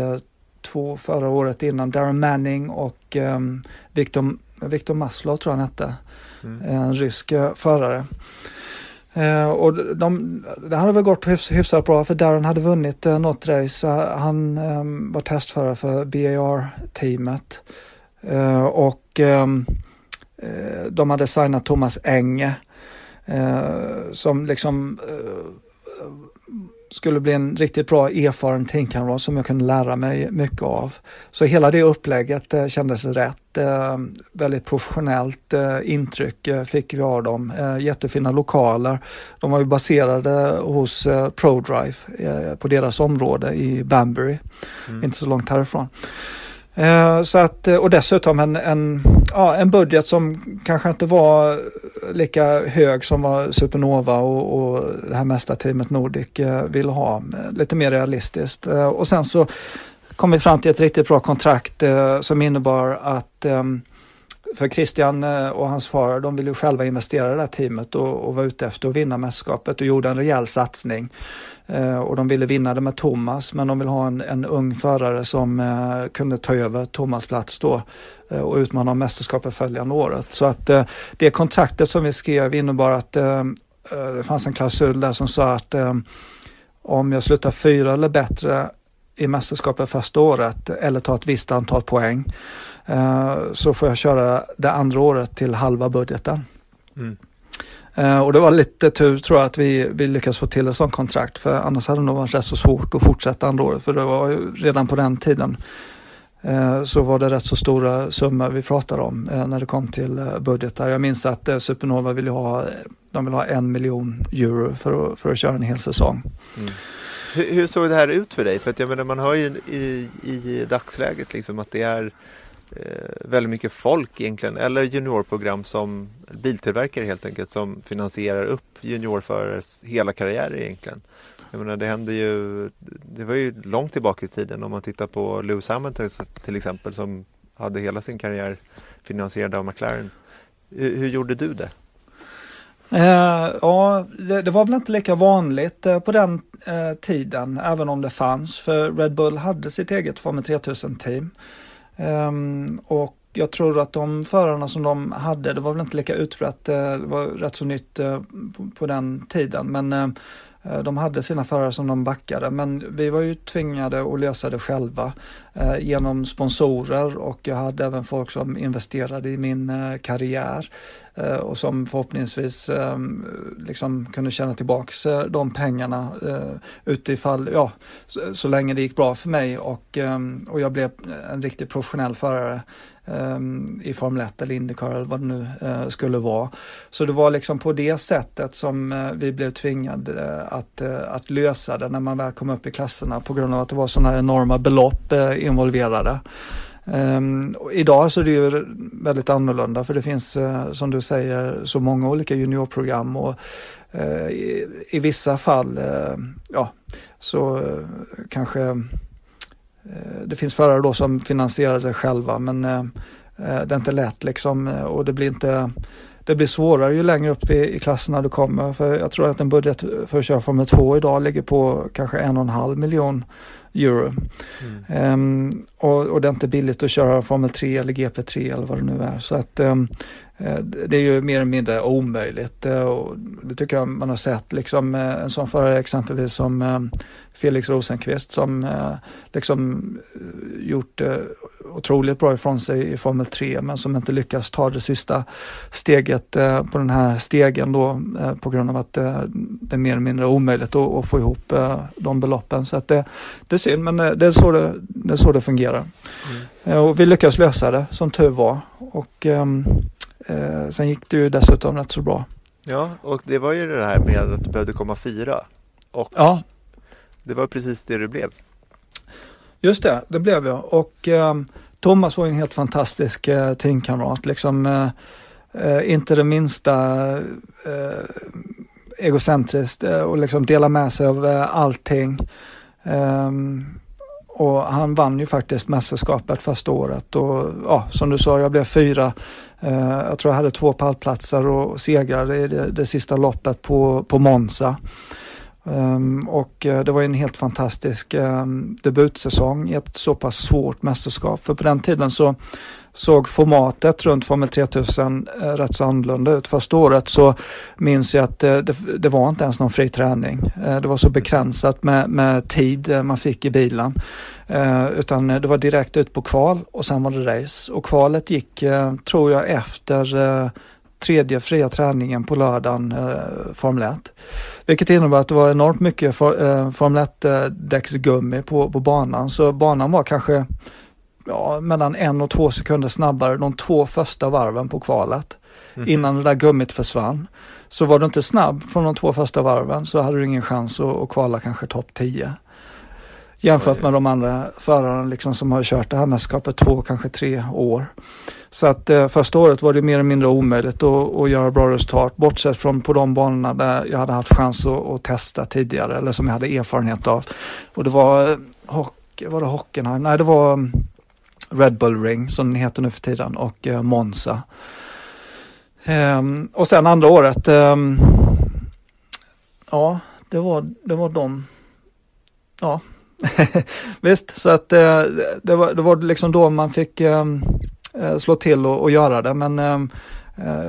två förra året innan, Darren Manning och um, Victor, Victor Maslow tror jag han hette, mm. en rysk förare. Eh, och de, det hade väl gått hyfs, hyfsat bra för Darren hade vunnit eh, något race. Eh, han eh, var testförare för BAR-teamet. Eh, och ehm, eh, de hade signat Thomas Enge eh, som liksom eh, skulle bli en riktigt bra erfaren teamkamrat som jag kunde lära mig mycket av. Så hela det upplägget eh, kändes rätt. Eh, väldigt professionellt eh, intryck eh, fick vi av dem. Eh, jättefina lokaler. De var ju baserade hos eh, ProDrive på deras område i Banbury, mm. inte så långt härifrån. Eh, så att, eh, och dessutom en, en, ja, en budget som kanske inte var lika hög som vad Supernova och, och det här mästarteamet Nordic eh, ville ha. Lite mer realistiskt. Och sen så kom vi fram till ett riktigt bra kontrakt som innebar att ehm, för Christian och hans far, de ville ju själva investera i det här teamet och, och var ute efter att vinna mästerskapet och gjorde en rejäl satsning. Eh, och de ville vinna det med Thomas men de vill ha en, en ung förare som eh, kunde ta över Thomas plats då eh, och utmana om mästerskapet följande året. Så att eh, det kontraktet som vi skrev innebar att eh, eh det fanns en klausul där som sa att eh, om jag slutar fyra eller bättre i mästerskapet första året eller tar ett visst antal poäng så får jag köra det andra året till halva budgeten. Mm. Eh, och det var lite tur tror jag att vi, vi lyckades få till ett sånt kontrakt för annars hade det nog varit rätt så svårt att fortsätta ändå. för det var ju redan på den tiden eh, så var det rätt så stora summor vi pratade om eh, när det kom till budgetar. Jag minns att Supernova ville ha, de ville ha en miljon euro för att, för att köra en hel säsong. Mm. Hur, hur, såg det här ut för dig? För att jag menar man hör ju i, i dagsläget liksom att det är Eh, väldigt mycket folk egentligen eller juniorprogram som biltillverkare helt enkelt som finansierar upp juniorförares hela karriär egentligen. Jag menar det hände ju, det var ju långt tillbaka i tiden om man tittar på Lewis Hamilton till exempel som hade hela sin karriär finansierad av McLaren. Hur, hur gjorde du det? Eh, ja, det, det, var väl inte lika vanligt eh, på den eh, tiden, även om det fanns. För Red Bull hade sitt eget Formel 3000-team. Um, och jag tror att de förarna som de hade, det var väl inte lika utbrett, eh, det var rätt så nytt eh, på, på den tiden. Men eh, Eh, de hade sina förare som de backade men vi var ju tvingade att lösa det själva eh, genom sponsorer och jag hade även folk som investerade i min eh, karriär eh, och som förhoppningsvis eh, liksom kunde tjäna tillbaks eh, de pengarna eh, utifall, ja, så, så, länge det gick bra för mig och, och jag blev en riktigt professionell förare Ehm, i Formel 1 eller Indycar eller vad det nu eh, skulle vara. Så det var liksom på det sättet som eh, vi blev tvingade eh, att, att lösa det när man väl kom upp i klasserna på grund av att det var sådana enorma belopp involverade. Um, idag så är det ju väldigt annorlunda för det finns som du säger så många olika juniorprogram och i, i, vissa fall ja, så kanske det finns förare då som finansierar det själva men eh, eh, det är inte lätt liksom och det blir inte det blir svårare ju längre upp i, i klasserna du kommer. För jag tror att en budget för att köra Formel 2 idag ligger på kanske en och en halv miljon euro. Mm. Um, och, och, det är inte billigt att köra Formel 3 eller GP3 eller vad det nu är. Så att um, det är ju mer eller mindre omöjligt. Uh, och det tycker jag man har sett. Liksom, uh, en sån förare exempelvis som Felix Rosenqvist som liksom gjort otroligt bra ifrån sig i Formel 3 men som inte lyckas ta det sista steget på den här stegen då på grund av att det är mer eller mindre omöjligt att, få ihop de beloppen. Så att det, det synd men det är så det, det, är så det fungerar. Mm. Och vi lyckades lösa det som tur var. Och uh, sen gick det ju dessutom rätt så bra. Ja, och det var ju det här med att du behövde komma fyra. Och ja. det var precis det du blev. Just det, det blev jag. Och um, Thomas var en helt fantastisk uh, teamkamrat. Liksom, uh, uh, inte det minsta egocentriskt och liksom dela med sig av allting. Um, och han vann ju faktiskt mästerskapet första året och ja, som du sa, jag blev fyra. Eh, jag tror jag hade två pallplatser och segrade i det, det sista loppet på, på Monza. Um, och uh, det var en helt fantastisk um, debutsäsong i ett så pass svårt mästerskap. För på den tiden så såg formatet runt Formel 3000 eh, rätt så annorlunda ut. Första året så minns jag att eh, det, det, var inte ens någon fri träning. Eh, det var så begränsat med, med tid eh, man fick i bilen. Eh, utan eh, det var direkt ut på kval och sen var det race. Och kvalet gick, tror jag, efter tredje fria träningen på lördagen eh, Formel 1. Vilket innebär att det var enormt mycket for, eh, Formel 1 däcksgummi på, på banan. Så banan var kanske ja, mellan en och två sekunder snabbare de två första varven på kvalet. Mm. Innan det där gummit försvann. Så var du inte snabb från de två första varven så hade du ingen chans att, att kvala kanske topp 10. Jämfört med de andra förarna liksom som har kört det här mästerskapet två, kanske tre år. Så att eh, första året var det mer eller mindre omöjligt att, att göra bra resultat. Bortsett från på de banorna där jag hade haft chans att, att testa tidigare eller som jag hade erfarenhet av. Och det var, eh, hock, var det Hockenheim? Nej, det var mm, Red Bull Ring som den heter nu för tiden och eh, Monza. Um, och sen andra året, um, ja det var, det var de, ja visst så att uh, det, var, det var liksom då man fick um, slå till och, och göra det men uh,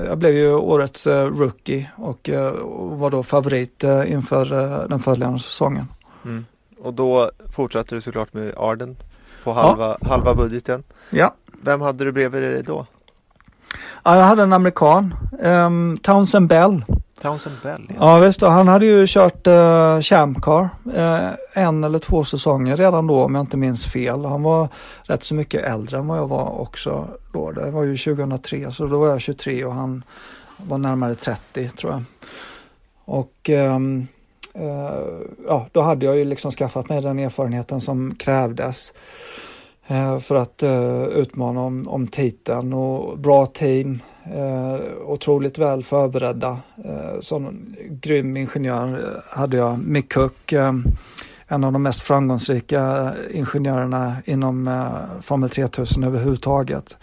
jag blev ju årets uh, rookie och, och, var då favorit inför den följande säsongen. Mm. Och då fortsatte du såklart med Arden på halva, ja. halva budgeten. Ja. Vem hade du bredvid dig då? Ja, jag hade en amerikan, um, Townsend Bell. Townsend Bell? Ja, ja visst. Han hade ju kört uh, Champ Car uh, en eller två säsonger redan då om jag inte minns fel. Han var rätt så mycket äldre än vad jag var också då. Det var ju 2003 så då var jag 23 och han var närmare 30 tror jag. Och um, Eh, ja, då hade jag ju liksom skaffat mig den erfarenheten som krävdes. Eh, för att eh, utmana om, om titeln och bra team. Otroligt väl förberedda. Eh, sån grym ingenjör hade jag. Mick Cook, en av de mest framgångsrika ingenjörerna inom Formel 3000 överhuvudtaget.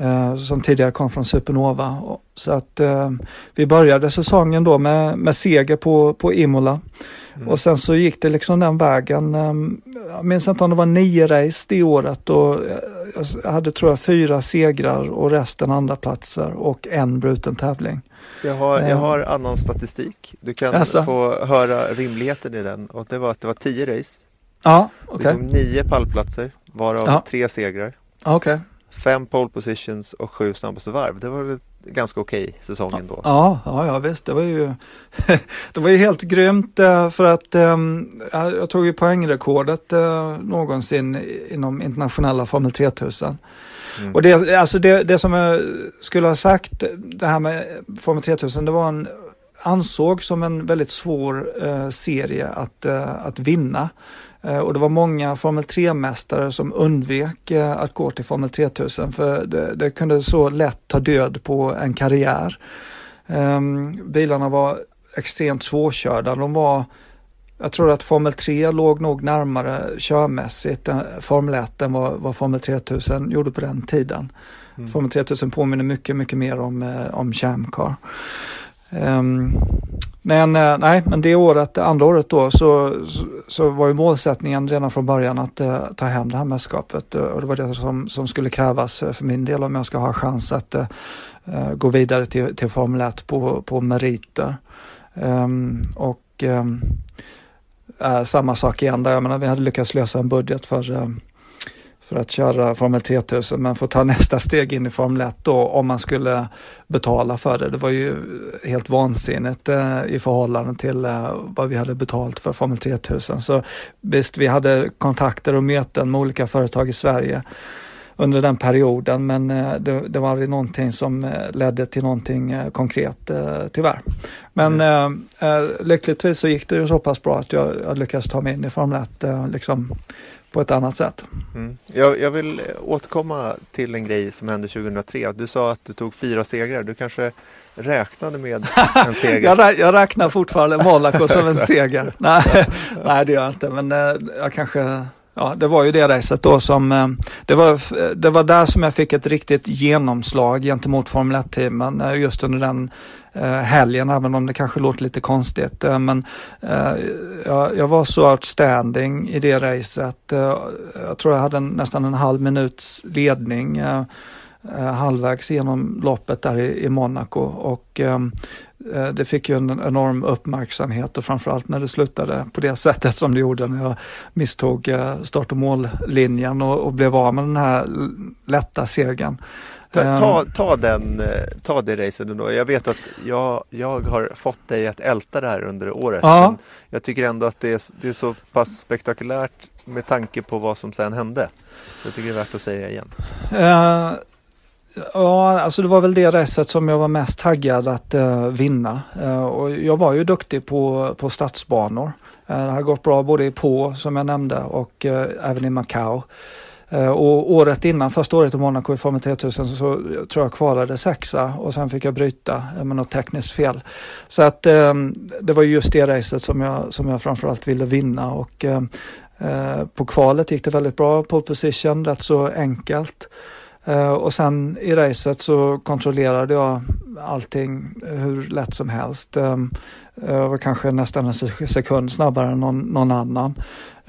Eh, som tidigare kom från Supernova. Så att eh, vi började säsongen då med, med seger på, på Imola. Mm. Och sen så gick det liksom den vägen. Eh, jag minns inte om det var nio race det året och jag hade tror jag fyra segrar och resten andra platser och en bruten tävling. Jag har, jag har annan statistik. Du kan alltså. få höra rimligheten i den och det var att det var tio race. Ja. Okay. nio pallplatser varav ja. tre segrar. Okej. Okay fem pole positions och sju snabbaste varv. Det var väl ganska okej okay säsong ändå. Ja, ja, ja visst. Det var ju, det var ju helt grymt eh, för att um, jag tog ju poängrekordet uh, någonsin inom internationella Formel 3000. Mm. Och det, alltså det, det som jag skulle ha sagt, det här med Formel 3000, det var en ansåg som en väldigt svår uh, serie att, uh, att vinna. Eh, och det var många Formel 3-mästare som undvek eh, att gå till Formel 3000 för det, det kunde så lätt ta död på en karriär. Um, bilarna var extremt svårkörda. De var, jag tror att Formel 3 låg nog närmare körmässigt Formel 1 än vad, vad Formel 3000 gjorde på den tiden. Mm. Formel 3000 påminner mycket, mycket mer om, eh, om Chamcar. Um, men eh, nej, men det året, andra året då, så, så, så var ju målsättningen redan från början att uh, ta hem det här mästerskapet. Uh, och det var det som, som skulle krävas för min del om jag ska ha chans att uh, gå vidare till, till Formel 1 på, på meriter. Um, och um, samma sak igen där, jag menar, vi hade lyckats lösa en budget för för att köra Formel 3000 men få ta nästa steg in i Formel 1 då om man skulle betala för det. Det var ju helt vansinnigt eh, i förhållande till eh, vad vi hade betalt för Formel 3000. Så visst, vi hade kontakter och möten med olika företag i Sverige under den perioden men eh, det, det, var aldrig någonting som eh, ledde till någonting eh, konkret tyvärr. Men mm. lyckligtvis så gick det ju så pass bra att jag, jag lyckades ta mig in i Formel 1 liksom på ett annat sätt. Mm. Jag, jag, vill återkomma till en grej som hände 2003. Du sa att du tog fyra segrar. Du kanske räknade med en seger? jag, jag räknar fortfarande Monaco som en seger. Nej, nej, det gör jag inte, men jag kanske Ja, det var ju det racet då som, eh, det var, eh, det var där som jag fick ett riktigt genomslag gentemot Formel 1-teamen eh, just under den helgen, även om det kanske låter lite konstigt. Men jag, jag var så outstanding i det racet. Jag tror jag hade nästan en halv minuts ledning halvvägs genom loppet där i, Monaco och det fick ju en enorm uppmärksamhet och framförallt när det slutade på det sättet som det gjorde när jag misstog eh, start och mållinjen och, och blev av med den här lätta segern. Ta, ta, ehm. ta, den, eh, ta det racet då. Jag vet att jag, jag har fått dig att älta det här under året. Ja. jag tycker ändå att det är, det är så pass spektakulärt med tanke på vad som sen hände. Jag tycker det är värt att säga igen. Uh, Ja, alltså det var väl det racet som jag var mest taggad att uh, vinna. Uh, och jag var ju duktig på, på stadsbanor. Uh, det har gått bra både i på, som jag nämnde, och även i Macau. och året innan, första året i Monaco i Formel 3000, så, så tror jag kvalade sexa och sen fick jag bryta med något tekniskt fel. Så att det var just det racet som jag, som jag framförallt ville vinna och på kvalet gick det väldigt bra, pole position, rätt så enkelt. Eh, och sen i racet så kontrollerade jag allting hur lätt som helst. Ehm, var kanske nästan en sekund snabbare än någon, någon annan.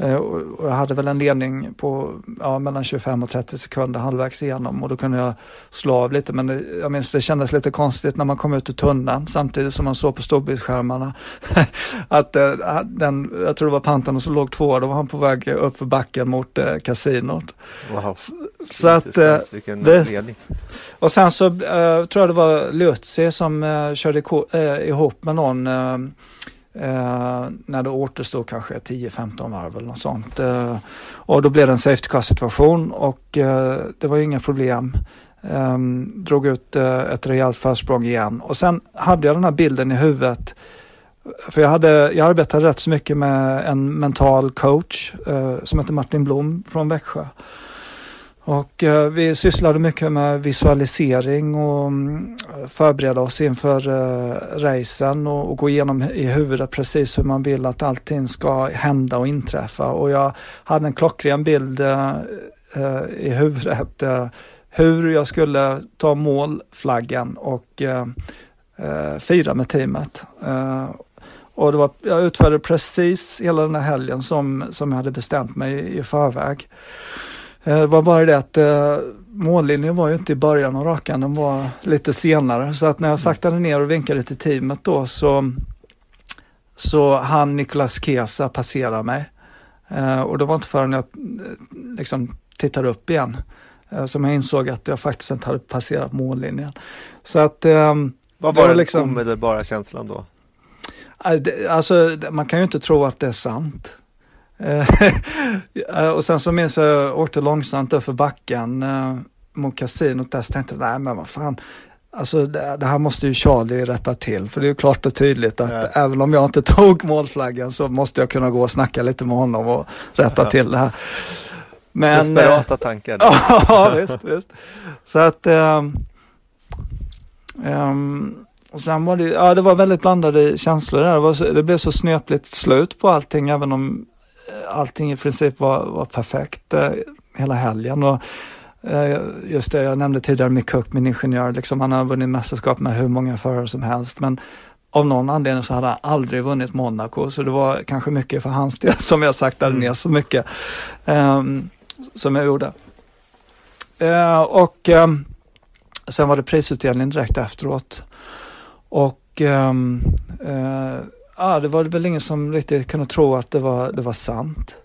Eh, och jag hade väl en ledning på ja, mellan 25 och 30 sekunder halvvägs igenom och då kunde jag slå av lite. Men det, jag minns det kändes lite konstigt när man kom ut ur tunneln samtidigt som man såg på storbildsskärmarna att äh, den, jag tror det var Pantan som låg två, då var han på väg upp för backen mot äh, kasinot. Wow. Så, så att, äh, det, och sen så äh, tror jag det var Lutzi som äh, körde ihop med någon Ehm, eh, när det återstod kanske 10-15 varv eller något sånt. Eh, och då blev det en safety car situation och eh, det var inga problem. Ehm, drog ut eh, ett rejält försprång igen och sen hade jag den här bilden i huvudet. För jag, hade, jag arbetade rätt så mycket med en mental coach eh, som heter Martin Blom från Växjö. Och eh, vi sysslade mycket med visualisering och mm, förbereda oss inför eh, racen och, och, gå igenom i huvudet precis hur man vill att allting ska hända och inträffa. Och jag hade en klockren bild eh, eh i huvudet eh, hur jag skulle ta målflaggan och eh, eh, fira med teamet. Eh, och det var, jag utförde precis hela den här helgen som, som jag hade bestämt mig i förväg. Eh, det var bara det att eh, mållinjen var ju inte i början av rakan, den var lite senare. Så att när jag saktade ner och vinkade till teamet då så, så han Nicolas Kesa passera mig. Eh, och det var inte förrän jag liksom tittade upp igen som jag insåg att jag faktiskt inte hade passerat mållinjen. Så att... Vad var den liksom, omedelbara känslan då? Alltså man kan ju inte tro att det är sant. Eh, och sen så minns jag, jag åkte långsamt upp för backen eh, mot kasinot där, så tänkte jag, nej men vad fan, Alltså det, det, här måste ju Charlie rätta till, för det är ju klart och tydligt att ja. även om jag inte tog målflaggan så måste jag kunna gå och snacka lite med honom och rätta ja. till det här. Men, Desperata eh, tankar. ja, visst, visst. Så att um, um, och sen var det, ja det var väldigt blandade känslor där. Det, var så, det blev så snöpligt slut på allting, även om allting i princip var, var perfekt eh, hela helgen. Och, eh, just det, jag nämnde tidigare Mick Cook, min ingenjör, liksom, han har vunnit mästerskap med hur många förare som helst. Men av någon anledning så hade han aldrig vunnit Monaco, så det var kanske mycket för hans del som jag saktade mm. ner så mycket um, som jag gjorde. Uh, och um, sen var det prisutdelning direkt efteråt. Och um, uh, ja, det var väl ingen som riktigt kunde tro att det var, det var sant.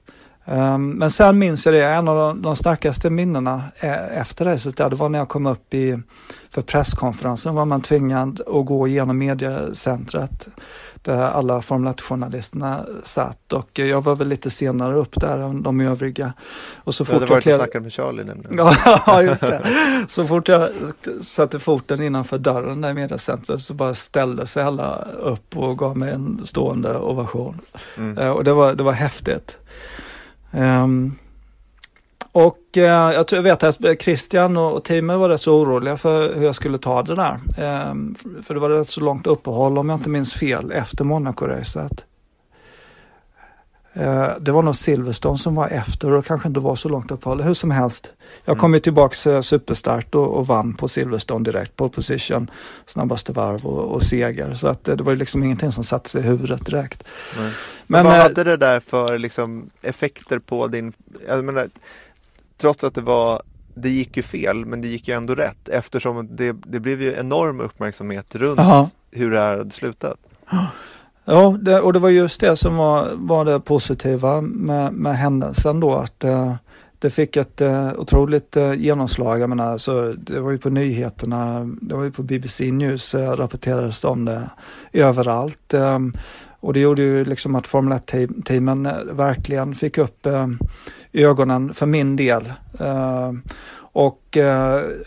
Um, men sen minns jag det, en av de, de starkaste minnena e, efter racet det var när jag kom upp i, för presskonferensen var man tvingad att gå igenom mediecentret där alla Formel 1-journalisterna satt och jag var väl lite senare upp där än de övriga. Och så fort jag klev... snackat med Charlie nämligen. ja, just det. Så fort jag satte foten innanför dörren där i mediacentret så bara ställde sig alla upp och gav mig en stående ovation. Mm. Uh, och det var, det var häftigt. Um, och eh, jag, tror, jag vet att Christian och, och teamet var rätt så oroliga för hur jag skulle ta det där. Eh, för det var rätt så långt uppehåll om jag inte minns fel efter Monaco-racet. Eh, det var nog Silverstone som var efter och kanske inte var så långt uppehåll. Hur som helst. Jag mm. kom ju tillbaks eh, superstart och, och, vann på Silverstone direkt. Pole position, snabbaste varv och, och seger. Så att eh, det var ju liksom ingenting som satte sig i huvudet direkt. Mm. Men, Men, vad hade det där för liksom, effekter på din... Jag menar, trots att det var det gick ju fel men det gick ju ändå rätt eftersom det, det blev ju enorm uppmärksamhet runt Aha. hur det här hade slutat. Ja, det, och det var just det som var, var det positiva med, med händelsen då att uh, det fick ett uh, otroligt uh, genomslag. Jag menar, så det var ju på nyheterna, det var ju på BBC News uh, rapporterades om det överallt. Um, och det gjorde ju liksom att Formel 1-teamen verkligen fick upp ögonen för min del. Uh, och uh,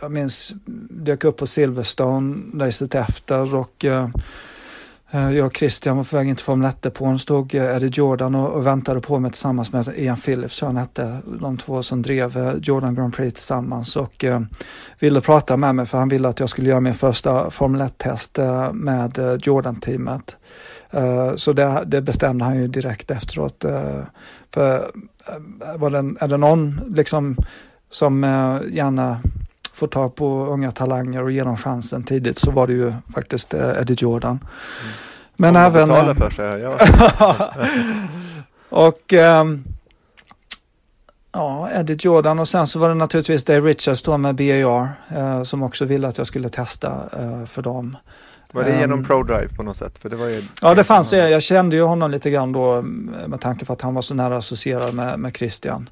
jag minns, dök upp på Silverstone racet efter och uh, jag och Christian var på väg in till Formel 1-depån, stod Eddie Jordan och, och, väntade på mig tillsammans med Ian Phillips, han hette, de två som drev Jordan Grand Prix tillsammans och ville prata med mig för han ville att jag skulle göra min första Formel 1-test med Jordan-teamet. så det, det, bestämde han ju direkt efteråt. för var det, är det någon liksom som eh, gärna får ta på unga talanger och ge dem chansen tidigt så var det ju faktiskt eh, Eddie Jordan. Mm. Men Om även... för sig, ja. och ähm, ja, Eddie Jordan och sen så var det naturligtvis Dave Richards då med BAR äh, som också ville att jag skulle testa äh, för dem. Var det genom um, ProDrive på något sätt? För det var ju ja, det fanns det. Jag kände ju honom lite grann då med tanke på att han var så nära associerad med, med Christian.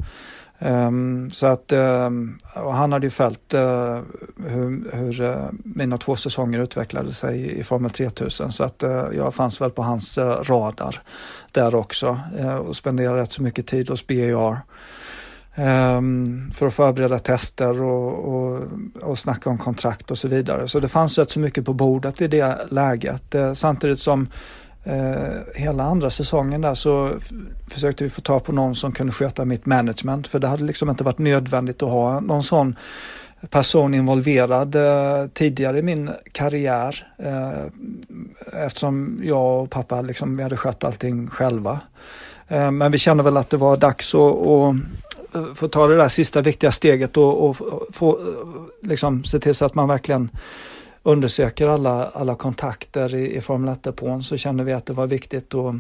Um, så att, um, han hade ju följt uh, hur, hur uh, mina två säsonger utvecklade sig i, i Formel 3000 så att uh, jag fanns väl på hans radar där också och spenderade rätt så mycket tid hos BAR. Ehm, för att förbereda tester och, och, och snacka om kontrakt och så vidare. Så det fanns rätt så mycket på bordet i det läget. Eh, samtidigt som eh, hela andra säsongen där så försökte vi få tag på någon som kunde sköta mitt management. För det hade liksom inte varit nödvändigt att ha någon sån person involverad eh, tidigare i min karriär. Eh, eftersom jag och pappa liksom, vi hade skött allting själva. Eh, men vi kände väl att det var dags att, att Eh, få ta det där sista viktiga steget och, och få eh, liksom, se till så att man verkligen undersöker alla, alla kontakter i, i Formel 1-depån så kände vi att det var viktigt att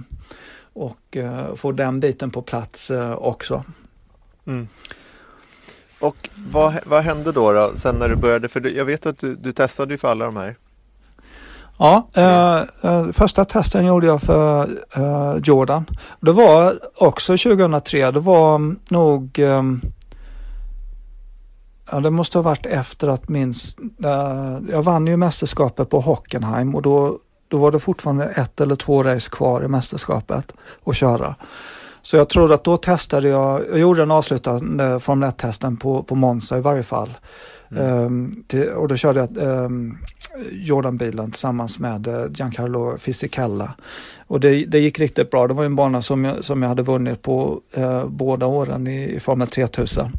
och, uh, få den biten på plats uh, också. Mm. Och vad, vad hände då, då sen när du började? För du, jag vet att du, du testade ju för alla de här. Ja, eh, eh, första testen gjorde jag för eh, Jordan. Det var också 2003. Det var nog eh, Ja, det måste ha varit efter att minst, uh, eh, jag vann ju mästerskapet på Hockenheim och då, då var det fortfarande ett eller två race kvar i mästerskapet att köra. Så jag tror att då testade jag, jag gjorde den avslutande Formel 1-testen på, på Monza i varje fall. Mm. Um, till, och då körde jag um, Jordan-bilen tillsammans med uh, Giancarlo Fisichella. Och det, det gick riktigt bra. Det var en bana som jag, som jag hade vunnit på uh, båda åren i, i Formel 3000.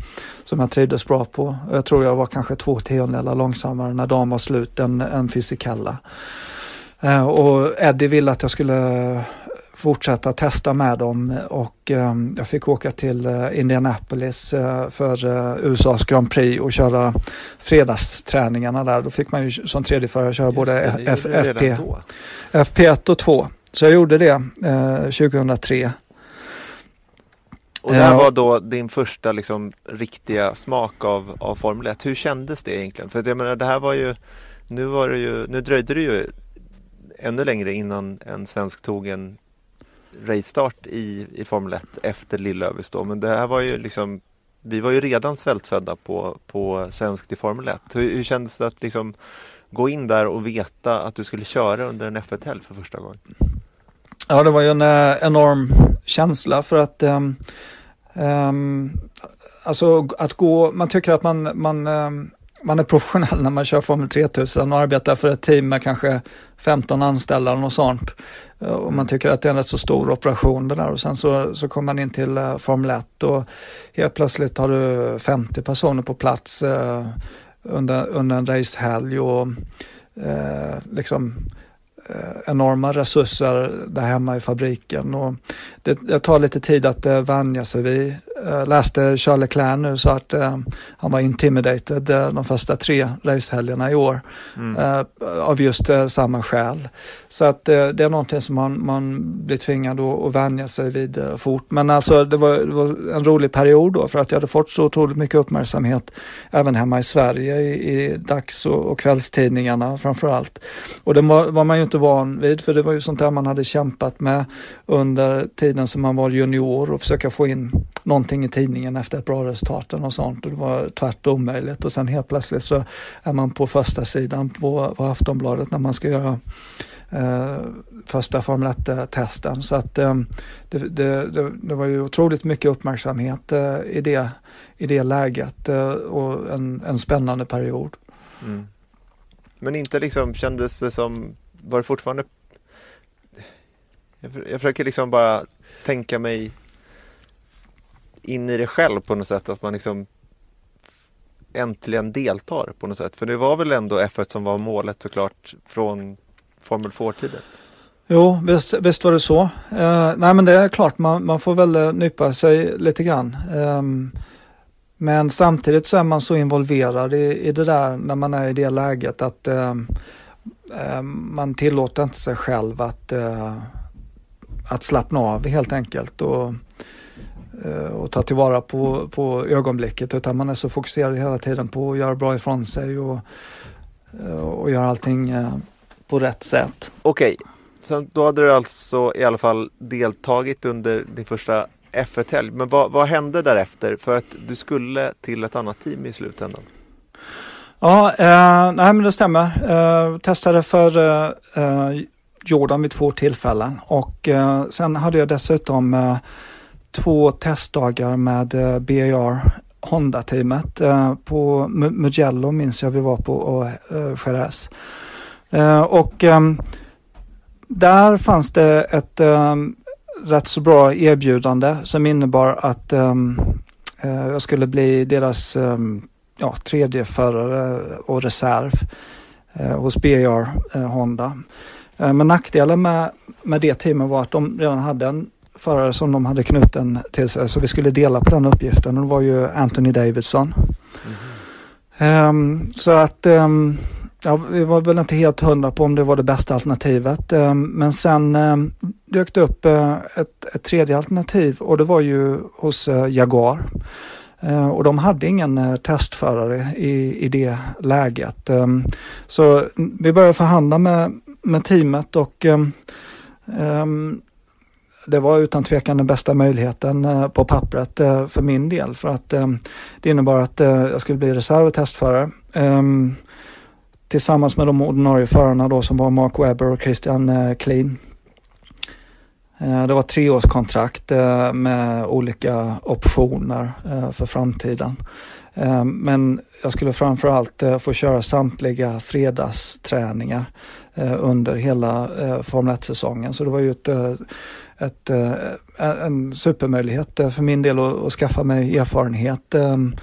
Som jag trivdes bra på. Jag tror jag var kanske två tiondelar långsammare när dagen var slut än, än Fisichella. Uh, och Eddie ville att jag skulle fortsätta testa med dem och um, jag fick åka till uh, Indianapolis uh, för uh, USAs Grand Prix och köra fredagsträningarna där. Då fick man ju som tredjeförare köra Just både det, F FP, FP1 och 2. Så jag gjorde det 2003. Och det här var då din första liksom, riktiga smak av, av Formel 1. Hur kändes det egentligen? För jag menar, det här var ju, nu var det ju, nu dröjde det ju ännu längre innan en svensk tog en racestart i, i Formel 1 efter Lillövis då. Men det här var ju liksom vi var ju redan svältfödda på, på svenskt i Formel 1. Hur, hur kändes det att liksom gå in där och veta att du skulle köra under en F1-helg för första gången? Ja, det var ju en eh, enorm känsla för att um, um, alltså att gå, man tycker att man, man um, man är professionell när man kör Formel 3000 och arbetar för ett team med kanske 15 anställda och sånt. Eh, och man tycker att det är en rätt så stor operation det där och sen så, så kommer man in till eh, Formel 1 och helt plötsligt har du 50 personer på plats eh, under, under en racehelg och eh, liksom enorma resurser där hemma i fabriken. Och det, det tar lite tid att vänja sig vid läste Charles Leclerc nu så att uh, han var intimidated uh, de första tre racehelgerna i år. Mm. Uh, av just samma skäl. Så att det är någonting som man, man blir tvingad att, att vänja sig vid fort. Men alltså det var, det var, en rolig period då för att jag hade fått så otroligt mycket uppmärksamhet även hemma i Sverige i, i dags och, och kvällstidningarna framförallt. Och det var, var man ju inte van vid för det var ju sånt där man hade kämpat med under tiden som man var junior och försöka få in någonting i tidningen efter ett bra resultat och sånt och det var tvärt omöjligt och sen helt plötsligt så är man på första sidan på, på Aftonbladet när man ska göra eh, första Formel 1-testen. Så att eh, det, det, det, det, var ju otroligt mycket uppmärksamhet eh, i, det, i det läget eh, och en, en spännande period. Mm. Men inte liksom kändes det som, var det fortfarande jag försöker liksom bara tänka mig in i det själv på något sätt. Att man liksom äntligen deltar på något sätt. För det var väl ändå F1 som var målet såklart från Formel 4-tiden. Jo, visst, visst, var det så. Eh, nej men det är klart, man, man får väl eh, nypa sig lite grann. Eh, men samtidigt så är man så involverad i, i det där när man är i det läget att ehm, ehm, man tillåter inte sig själv att, eh, att slappna av helt enkelt. Och, och ta tillvara på, på ögonblicket utan man är så fokuserad hela tiden på att göra bra ifrån sig och, eh, och göra allting eh, på rätt sätt. Okej, okay. så då hade du alltså i alla fall deltagit under din första F1-helg. Men vad, vad hände därefter för att du skulle till ett annat team i slutändan? Ja, eh, nej men det stämmer. Eh, testade för eh, Jordan vid två tillfällen och sen hade jag dessutom två testdagar med eh, BAR Honda-teamet. Eh, på Mugello minns jag vi var på och eh, Jerez. Och där fanns det ett rätt så bra erbjudande som innebar att jag skulle bli deras ja, tredje förare och reserv hos BAR, Honda. men nackdelen med, med det teamet var att de redan hade en förare som de hade knuten till sig så vi skulle dela på den uppgiften och det var ju Anthony Davidson. Mm. så att Ja, vi var väl inte helt hundra på om det var det bästa alternativet. Ehm, men sen dök det upp eh, ett, ett tredje alternativ och det var ju hos eh, Jaguar. Eh, och de hade ingen testförare i, i det läget. Så vi började förhandla med, med teamet och um, det var utan tvekan den bästa möjligheten eh, på pappret eh, för min del för att eh, det innebar att jag skulle bli reserv och testförare ehm, tillsammans med de ordinarie förarna då som var Mark Webber och Christian eh, Klein. Eh, det var treårskontrakt eh, med olika optioner för framtiden. Men jag skulle framförallt få köra samtliga fredagsträningar under hela Formel 1-säsongen. Så det var ju ett, ett, eh, en supermöjlighet för min del att, att skaffa mig erfarenhet ehm,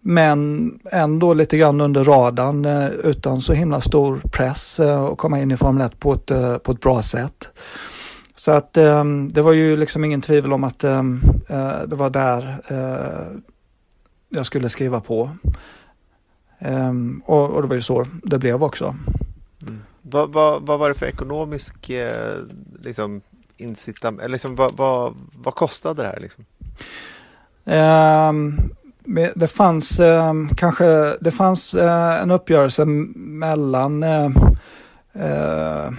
men ändå lite grann under radarn eh, utan så himla stor press eh, och komma in i Formel 1 på ett, på ett bra sätt. Så att ehm, det var ju liksom ingen tvivel om att ehm, det var där jag skulle skriva på. Och, och det var ju så det blev också. Mm. Vad, vad, vad, var det för ekonomisk liksom, incitament, eller liksom, vad, vad, vad kostade det här? Liksom? Um, det fanns um, kanske, det fanns uh, en uppgörelse mellan uh, uh,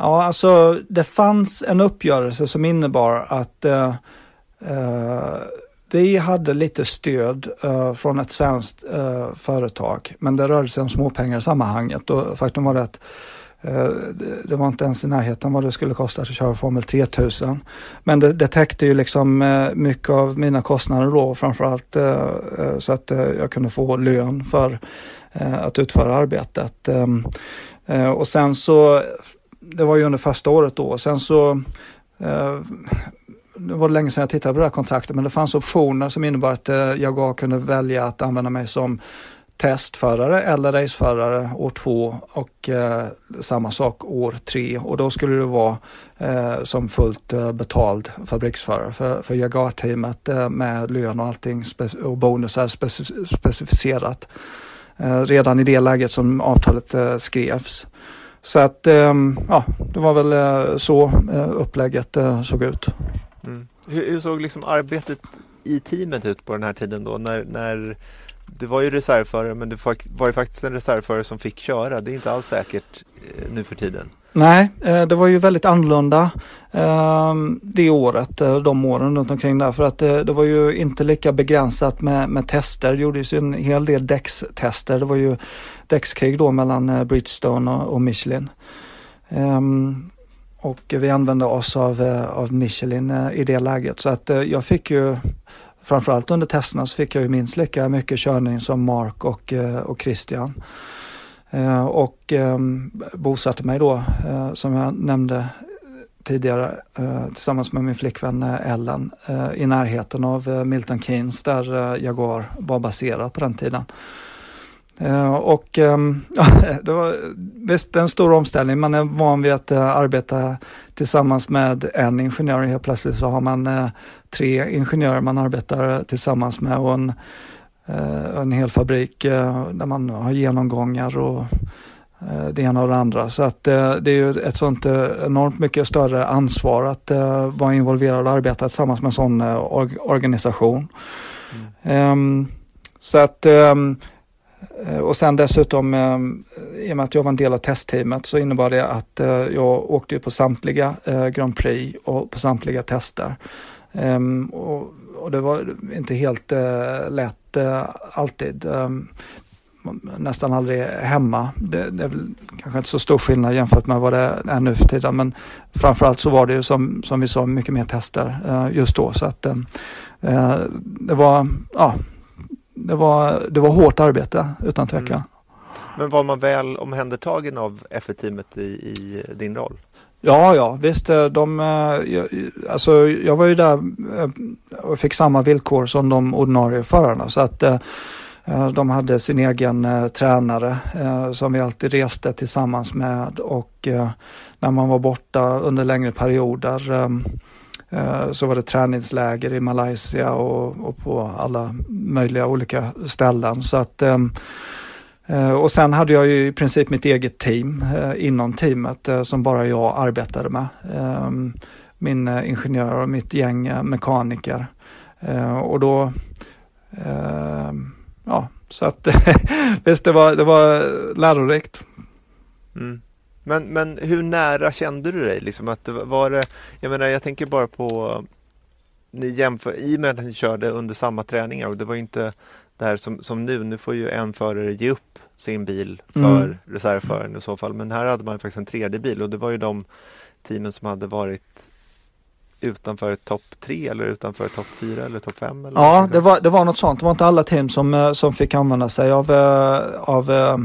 Ja, alltså det fanns en uppgörelse som innebar att vi hade lite stöd från ett svenskt företag, men det rörde sig om småpengar i sammanhanget och faktum var det att Eh, det var inte ens i närheten vad det skulle kosta att köra Formel 3000. Men det, det täckte ju liksom eh, mycket av mina kostnader då, framförallt eh, så att jag kunde få lön för att utföra arbetet. Ehm, och sen så, det var ju under första året då, sen så det var länge sedan jag tittade på det här kontraktet, men det fanns optioner som innebar att jag kunde välja att använda mig som testförare eller raceförare år två och eh, samma sak år tre och då skulle det vara eh, som fullt eh, betald fabriksförare för, för Jaguar-teamet eh, med lön och allting och bonusar specif specificerat eh, redan i det läget som avtalet eh, skrevs. Så att ehm, ja, det var väl eh, så eh, upplägget eh, såg ut. Mm. Hur, hur, såg liksom arbetet i teamet ut på den här tiden då när, när du var ju reservförare men du var ju faktiskt en reservförare som fick köra. Det är inte alls säkert eh, nu för tiden. Nej, eh, det var ju väldigt annorlunda ehm, det året, eh, de åren runt omkring där. För att det, var ju inte lika begränsat med, med tester. Det gjordes ju en hel del däckstester. Det var ju däckskrig då mellan Bridgestone och, och Michelin. Ehm, och vi använde oss av, av Michelin i det läget. Så att jag fick ju framförallt under testerna så fick jag ju minst lika mycket körning som Mark och, eh, och Christian. Eh, och ehm, bosatte mig då, eh, som jag nämnde tidigare, tillsammans med min flickvän Ellen i närheten av Milton Keynes där Jaguar var baserad på den tiden. Och ja, ehm, det var visst en stor omställning. Man är van vid att arbeta tillsammans med en ingenjör. och Helt plötsligt så har man tre ingenjörer man arbetar tillsammans med och en, eh, en hel fabrik eh, där man har genomgångar och eh, det ena och det andra. Så att det är ju ett sånt enormt mycket större ansvar att vara involverad och arbeta tillsammans med en sån organisation. Mm. Um, så att um, och sen dessutom, i och med att jag var en del av testteamet så innebar det att jag åkte på samtliga Grand Prix och på samtliga tester. Um, och, och, det var inte helt uh, lätt uh, alltid. Um, nästan aldrig hemma. Det, det, är väl kanske inte så stor skillnad jämfört med vad det är nu för tiden. Men framförallt så var det ju som, som vi sa mycket mer tester uh, just då. Så att ehm, det var, ja, det var, det var hårt arbete utan tvekan. Mm. Men var man väl omhändertagen av FE-teamet i, i din roll? Ja, ja, visst. Eh, de, eh, alltså, jag var ju där eh, och fick samma villkor som de ordinarie förarna. Så att de hade sin egen tränare som vi alltid reste tillsammans med och när man var borta under längre perioder så var det träningsläger i Malaysia och, och på alla möjliga olika ställen. Så att Eh, Eh, och sen hade jag ju i princip mitt eget team eh, inom teamet eh, som bara jag arbetade med. Ehm, min ingenjör och mitt gäng mekaniker. Och då, ehm, ja, så att visst det var, det var lärorikt. Mm. Men, men hur nära kände du dig? Liksom att var det, jag menar jag tänker bara på ni jämför, i och med att ni körde under samma träningar och det var inte det här som, som nu, nu får ju en förare ge upp sin bil för mm. reservföraren i så fall. Men här hade man faktiskt en tredje bil och det var ju de teamen som hade varit utanför topp tre eller utanför topp fyra eller topp fem? Eller ja, det var, det var något sånt. Det var inte alla team som, eh, som fick använda sig av, eh, av eh,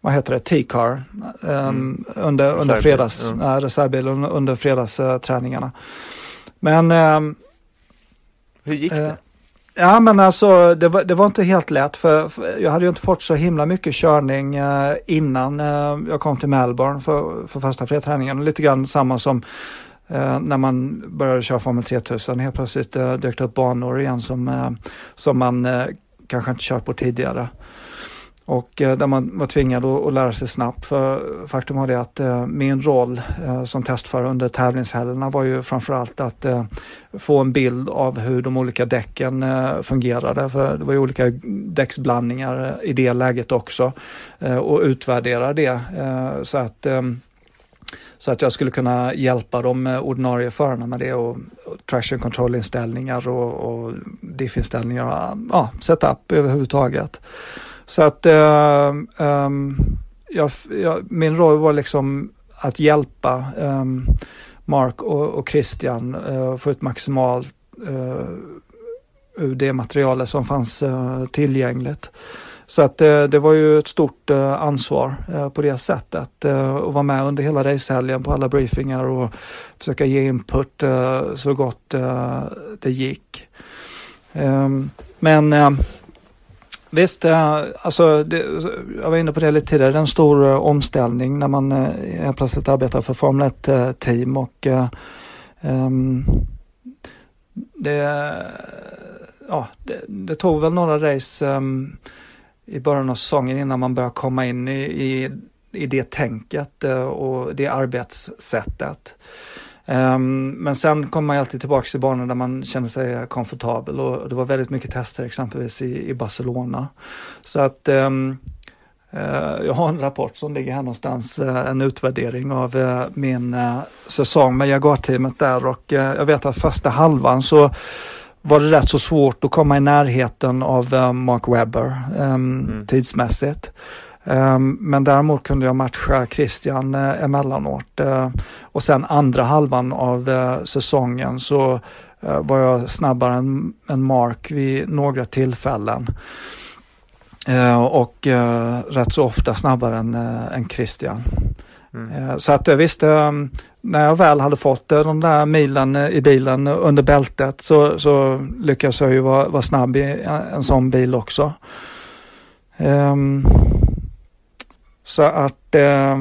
vad heter det, T-car mm. under, under fredags, reservbil under, under fredagsträningarna. Men Hur gick det? Ja men alltså det var, det var inte helt lätt för, för, jag hade ju inte fått så himla mycket körning eh, innan eh, jag kom till Melbourne för, för första fredträningen. Lite grann samma som eh, när man började köra Formel 3000. Helt plötsligt eh, dök det upp banor igen som, eh, som man eh, kanske inte kört på tidigare. Och eh, där man var tvingad att, lära sig snabbt. För faktum var det att eh, min roll eh, som testförare under tävlingshelgerna var ju framförallt att få en bild av hur de olika däcken fungerade. För det var ju olika däcksblandningar i det läget också. Och utvärdera det så att så att jag skulle kunna hjälpa de ordinarie förarna med det och, och traction control inställningar och, och diff-inställningar och ja, setup överhuvudtaget. Så att um, jag, jag, min roll var liksom att hjälpa um, Mark och, och Christian uh, få ut maximalt uh, ur det materialet som fanns uh, tillgängligt. Så att det var ju ett stort ansvar på det sättet att vara med under hela racehelgen på alla briefingar och försöka ge input så gott det gick. Um, men Visst, eh, alltså, det, jag var inne på det lite tidigare, det är en stor uh, omställning när man uh, plötsligt arbetar för Formel 1-team uh, och um, det, ja, det, det, tog väl några race um, i början av säsongen innan man började komma in i, i, i det tänket och det arbetssättet. Um, men sen kommer man alltid tillbaka till banor där man känner sig komfortabel och det var väldigt mycket tester exempelvis i, i Barcelona. Så att um, uh, jag har en rapport som ligger här någonstans, uh, en utvärdering av uh, min säsong med Jaguar-teamet där och jag vet att första halvan så var det rätt så svårt att komma i närheten av Mark Webber um, mm. tidsmässigt. Ehm, men däremot kunde jag matcha Christian eh, emellanåt. Eh, och sen andra halvan av eh, säsongen så var jag snabbare än, än Mark vid några tillfällen. Och rätt så ofta snabbare än, än Christian. Mm. Så att visst, när jag väl hade fått de där milen i bilen under bältet så, så lyckades jag ju vara, vara snabb i en sån bil också. Um, så att eh,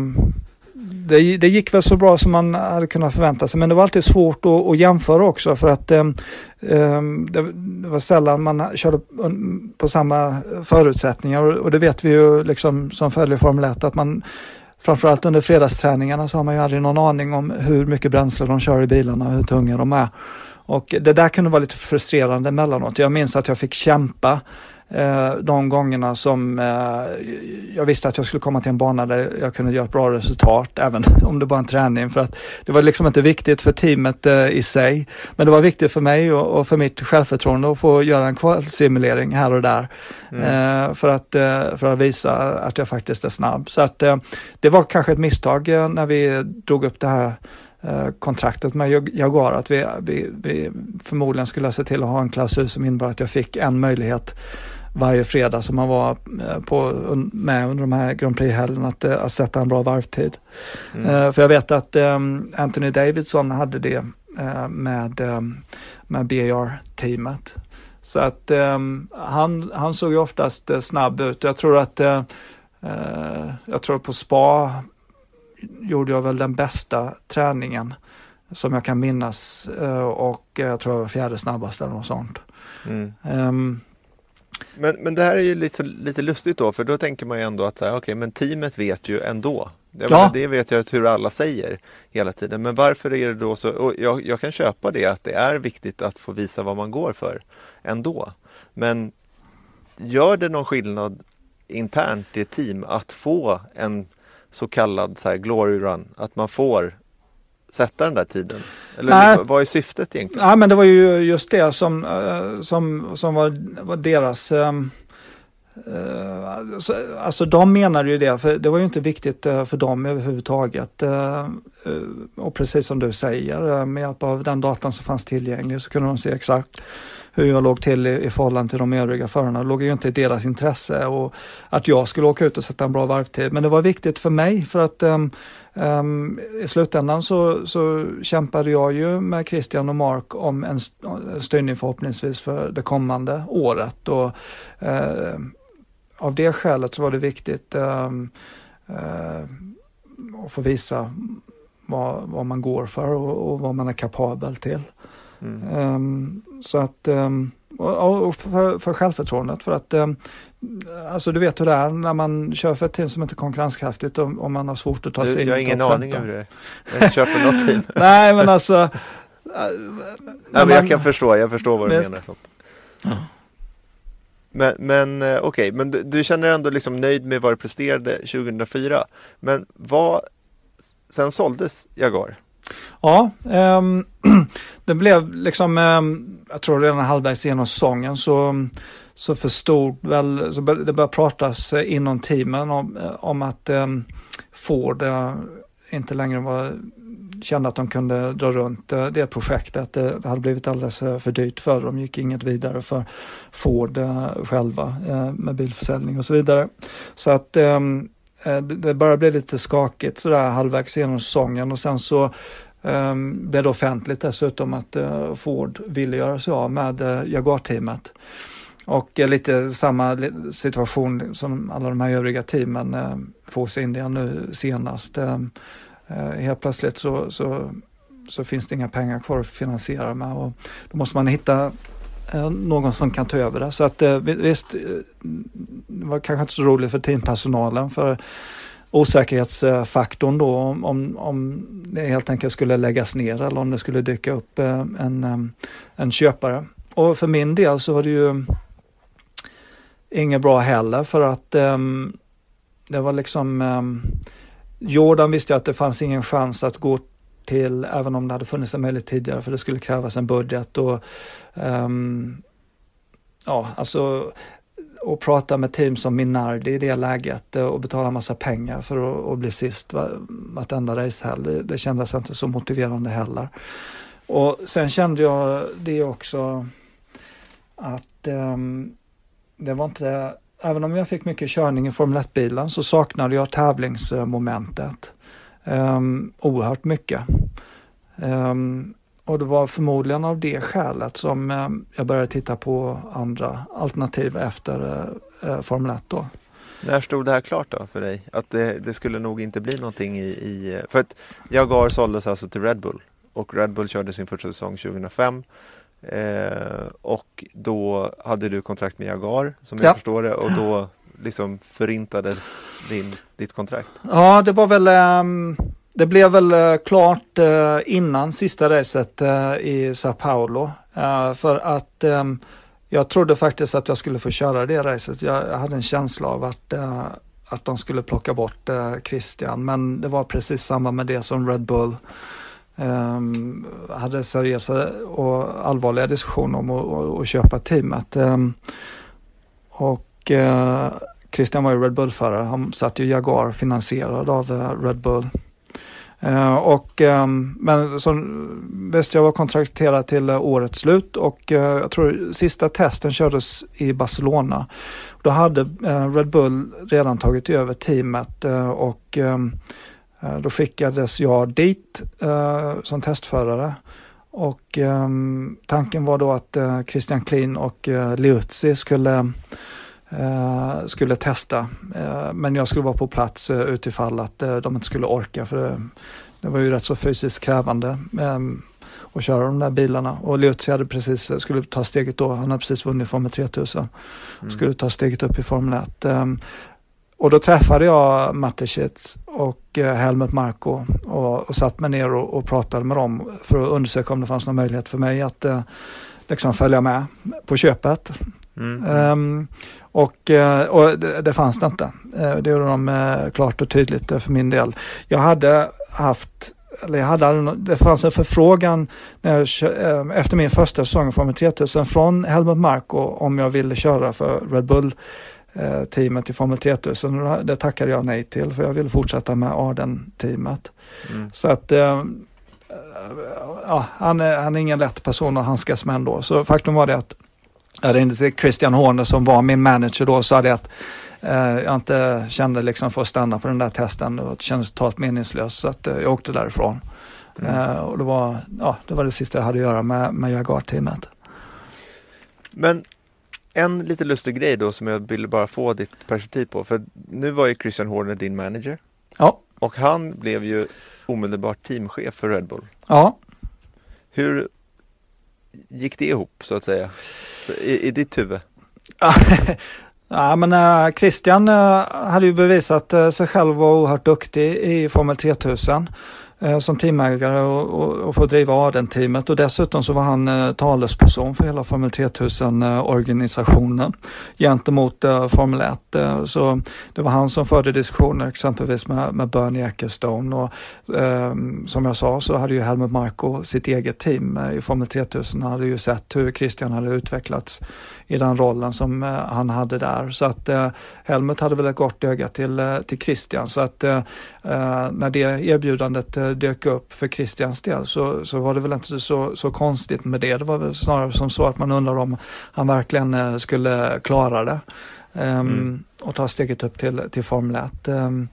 det, det, gick väl så bra som man hade kunnat förvänta sig. Men det var alltid svårt att, att jämföra också för att eh, det, det, var sällan man körde på samma förutsättningar. Och det vet vi ju liksom som följer Formel 1 att man framförallt under fredagsträningarna så har man ju aldrig någon aning om hur mycket bränsle de kör i bilarna och hur tunga de är. Och det där kunde vara lite frustrerande emellanåt. Jag minns att jag fick kämpa de gångerna som eh, jag visste att jag skulle komma till en bana där jag kunde göra ett bra resultat, även om det var en träning. För att det var liksom inte viktigt för teamet eh, i sig, men det var viktigt för mig och, för mitt självförtroende att få göra en kvalsimulering här och där. Mm. Eh, för, att, eh, för att visa att jag faktiskt är snabb. Så att eh, det var kanske ett misstag när vi drog upp det här kontraktet med Jaguar att vi, vi, vi förmodligen skulle se till att ha en klausul som innebar att jag fick en möjlighet varje fredag som man var eh, på, med under de här Grand Prix-helgerna att, att sätta en bra varvtid. Mm. För jag vet att Anthony Davidson hade det med, med BAR-teamet. Så att han, han såg ju oftast snabb ut. Jag tror att jag tror på spa gjorde jag väl den bästa träningen som jag kan minnas och jag tror jag var fjärde snabbast eller något sånt. Mm. Um, men, men det här är ju lite, lite lustigt då, för då tänker man ju ändå att så här, okay, men teamet vet ju ändå. Jag ja. Menar, det vet jag hur alla säger hela tiden. Men varför är det då så? Och jag, jag kan köpa det, att det är viktigt att få visa vad man går för ändå. Men gör det någon skillnad internt i ett team att få en så kallad så här, glory run? Att man får sätta den där tiden? Eller Nej. vad är syftet egentligen? Nej, men det var ju just det som, eh, som, som var, var deras um, alltså de menade ju det, för det var ju inte viktigt för dem överhuvudtaget. Och precis som du säger, med hjälp av den datan som fanns tillgänglig så kunde de se exakt hur jag låg till i, i förhållande till de övriga förarna. Det låg ju inte i deras intresse och att jag skulle åka ut och sätta en bra varvtid. Men det var viktigt för mig för att um, um, i slutändan så, så kämpade jag ju med Christian och Mark om en styrning förhoppningsvis för det kommande året. Och, uh, av det skälet så var det viktigt um, uh, att få visa vad, vad man går för och, och vad man är kapabel till. Mm. Um, så att, um, och, och för, för självförtroendet för att um, Alltså du vet hur det är när man kör för ett team som inte är konkurrenskraftigt och, och man har svårt att ta sig in Jag har ingen aning om hur det är. Jag kör för något team. Nej men alltså. Äh, Nej, men jag kan förstå, jag förstår vad du menar. Sånt. Men, men eh, okej, okay, men du, du, känner ändå liksom nöjd med vad du presterade 2004. Men vad, sen såldes Jaguar? Ja, um, det blev liksom, um, jag tror redan halvvägs genom säsongen så, så förstod väl, så det började pratas eh, inom teamen om, eh, om att um, Ford uh, inte längre var kände att de kunde dra runt uh, det projektet. Det, det hade blivit alldeles för dyrt för dem, gick inget vidare för Ford själva med bilförsäljning och så vidare. Så att um, Eh, det började bli lite skakigt sådär halvvägs genom säsongen och sen så ehm, um, blev det offentligt dessutom att uh, Ford ville göra sig av med uh, Jaguar-teamet. Och uh, lite samma situation som alla de här övriga teamen, uh, Force India nu senast. Uh, helt plötsligt så, så, så finns det inga pengar kvar att finansiera med och då måste man hitta Eh, någon som kan ta över det. Så att eh, visst, eh, det var kanske inte så roligt för teampersonalen för osäkerhetsfaktorn då om, om, om det helt enkelt skulle läggas ner eller om det skulle dyka upp en, en köpare. Och för min del så var det ju inget bra heller för att um, det var liksom um, Jordan visste jag att det fanns ingen chans att gå till, även om det hade funnits en möjlighet tidigare, för det skulle krävas en budget och um, ja, alltså och prata med team som Minardi i det läget eh, och betala massa pengar för att, att bli sist vartenda racehelg. Det, det kändes inte så motiverande heller. Och sen kände jag det också att um, det var inte, även om jag fick mycket körning i Formel 1-bilen så saknade jag tävlingsmomentet um, oerhört mycket. Um, och det var förmodligen av det skälet som um, jag började titta på andra alternativ efter uh, Formel 1 då. När stod det här klart då för dig? Att det, det skulle nog inte bli någonting i, i... För att Jaguar såldes alltså till Red Bull och Red Bull körde sin första säsong 2005. Eh, och då hade du kontrakt med Jaguar som jag förstår det och då liksom förintades din, ditt kontrakt? Ja, det var väl um, det blev väl eh, klart uh, innan sista racet uh, i Sao Paulo. för att um, jag trodde faktiskt att jag skulle få köra det racet. Jag, jag hade en känsla av att, att de skulle plocka bort Christian, men det var precis samma med det som Red Bull um, hade seriösa och allvarliga diskussioner om att, att köpa teamet. Um, och Eh, Christian var ju Red Bull-förare. Han satt ju Jaguar finansierad av eh, Red Bull. Eh, och, eh, men som, visst, jag var kontrakterad till eh, årets slut och jag tror sista testen kördes i Barcelona. Då hade Red Bull redan tagit över teamet och då skickades jag dit som testförare. Och um, tanken var då att uh, Christian Klein och uh, Liuzzi skulle, uh, skulle testa. Uh, men jag skulle vara på plats uh, utifall att uh, de inte skulle orka för det, det var ju rätt så fysiskt krävande um, att köra de där bilarna. Och Liuzzi hade precis, skulle ta steget då, han hade precis vunnit Formel 3000. Mm. Skulle ta steget upp i Formel 1. Um, och då träffade jag Mateschitz och eh, Helmut Marko och, och satt mig ner och, och, pratade med dem för att undersöka om det fanns någon möjlighet för mig att eh, liksom följa med på köpet. Mm. Um, och, eh, och det, det, fanns det inte. Uh, det gjorde de uh, klart och tydligt för min del. Jag hade haft eller jag hade, det fanns en förfrågan när jag, efter min första säsong i Formel 3000 från Helmut Marko om jag ville köra för Red Bull Eh, teamet i Formel 3000. Det tackade jag nej till för jag ville fortsätta med Arden-teamet. Mm. Så att eh, ja, han, är, han är ingen lätt person att handskas med ändå. Så faktum var det att jag ringde till Christian Horner som var min manager då och sa det att eh, jag inte kände liksom för att stanna på den där testen och det kändes totalt meningslöst så att eh, jag åkte därifrån. Mm. Eh, och det var, ja, det var det sista jag hade att göra med, med Jaguar-teamet. Men en lite lustig grej då som jag ville bara få ditt perspektiv på. För nu var ju Christian Horner din manager. Ja. Och han blev ju omedelbart teamchef för Red Bull. Ja. Hur gick det ihop så att säga? I, i ditt huvud? ja, men eh, Christian eh, hade ju bevisat eh, sig själv var oerhört duktig i Formel 3000 eh, som teamägare och, och, och få driva Aden-teamet och dessutom så var han eh, talesperson för hela Formel 3000-organisationen eh, gentemot eh, Formel 1. Eh, så det var han som förde diskussioner exempelvis med, med Bernie Ecclestone och ehm, som jag sa så hade ju Helmut Marko sitt eget team eh, i Formel 3000. Han hade ju sett hur Christian hade utvecklats i den rollen som eh, han hade där. Så att Helmut hade väl ett gott öga till, till Christian så att när det erbjudandet dök upp för Christians del så, så var det väl inte så, så konstigt med det. Det var väl snarare som så att man undrar om han verkligen eh, skulle klara det. Um, mm. Och ta steget upp till, till Formel 1. Um, ehm,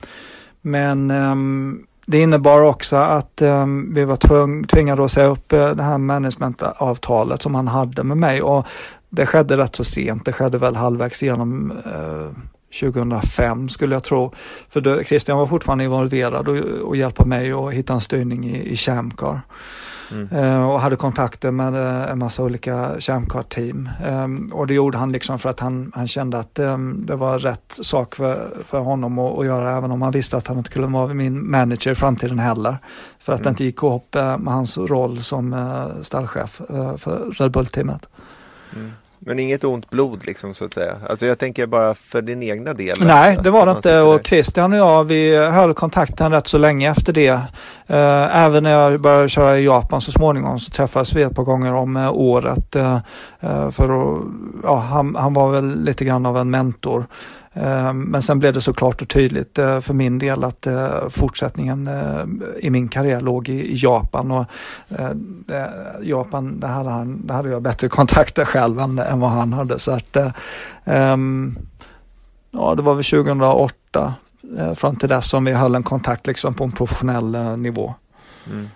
men um, det innebar också att eh, vi var tvung, tvingade att säga upp eh, det här managementavtalet som han hade med mig och det skedde rätt så sent. Det skedde väl halvvägs genom eh, 2005 skulle jag tro. För då, Christian var fortfarande involverad och, och hjälpte mig att hitta en styrning i, i Chamcar. Mm. Uh, och hade kontakter med uh, en massa olika Chamcar-team. Um, och det gjorde han liksom för att han, han kände att um, det var rätt sak för, för honom att, att, göra, även om han visste att han inte skulle vara min manager i framtiden heller. För att mm. det inte gick ihop uh, med hans roll som stallchef för Red Bull-teamet. Mm. Men inget ont blod liksom så att säga. Alltså jag tänker bara för din egna del. Nej, det var det inte och Christian och jag vi höll kontakten rätt så länge efter det. Uh, även när jag började köra i Japan så småningom så träffades vi ett par gånger om uh, året. Uh, för att, ja, han, han var väl lite grann av en mentor. Eh, men sen blev det så klart och tydligt eh, för min del att eh, fortsättningen i min karriär låg i Japan och Japan, där hade, han, där hade jag bättre kontakter själv än, än vad han hade. Så att, ehm, ja, det var väl 2008 fram till dess som vi höll en kontakt liksom på en professionell nivå. Mm.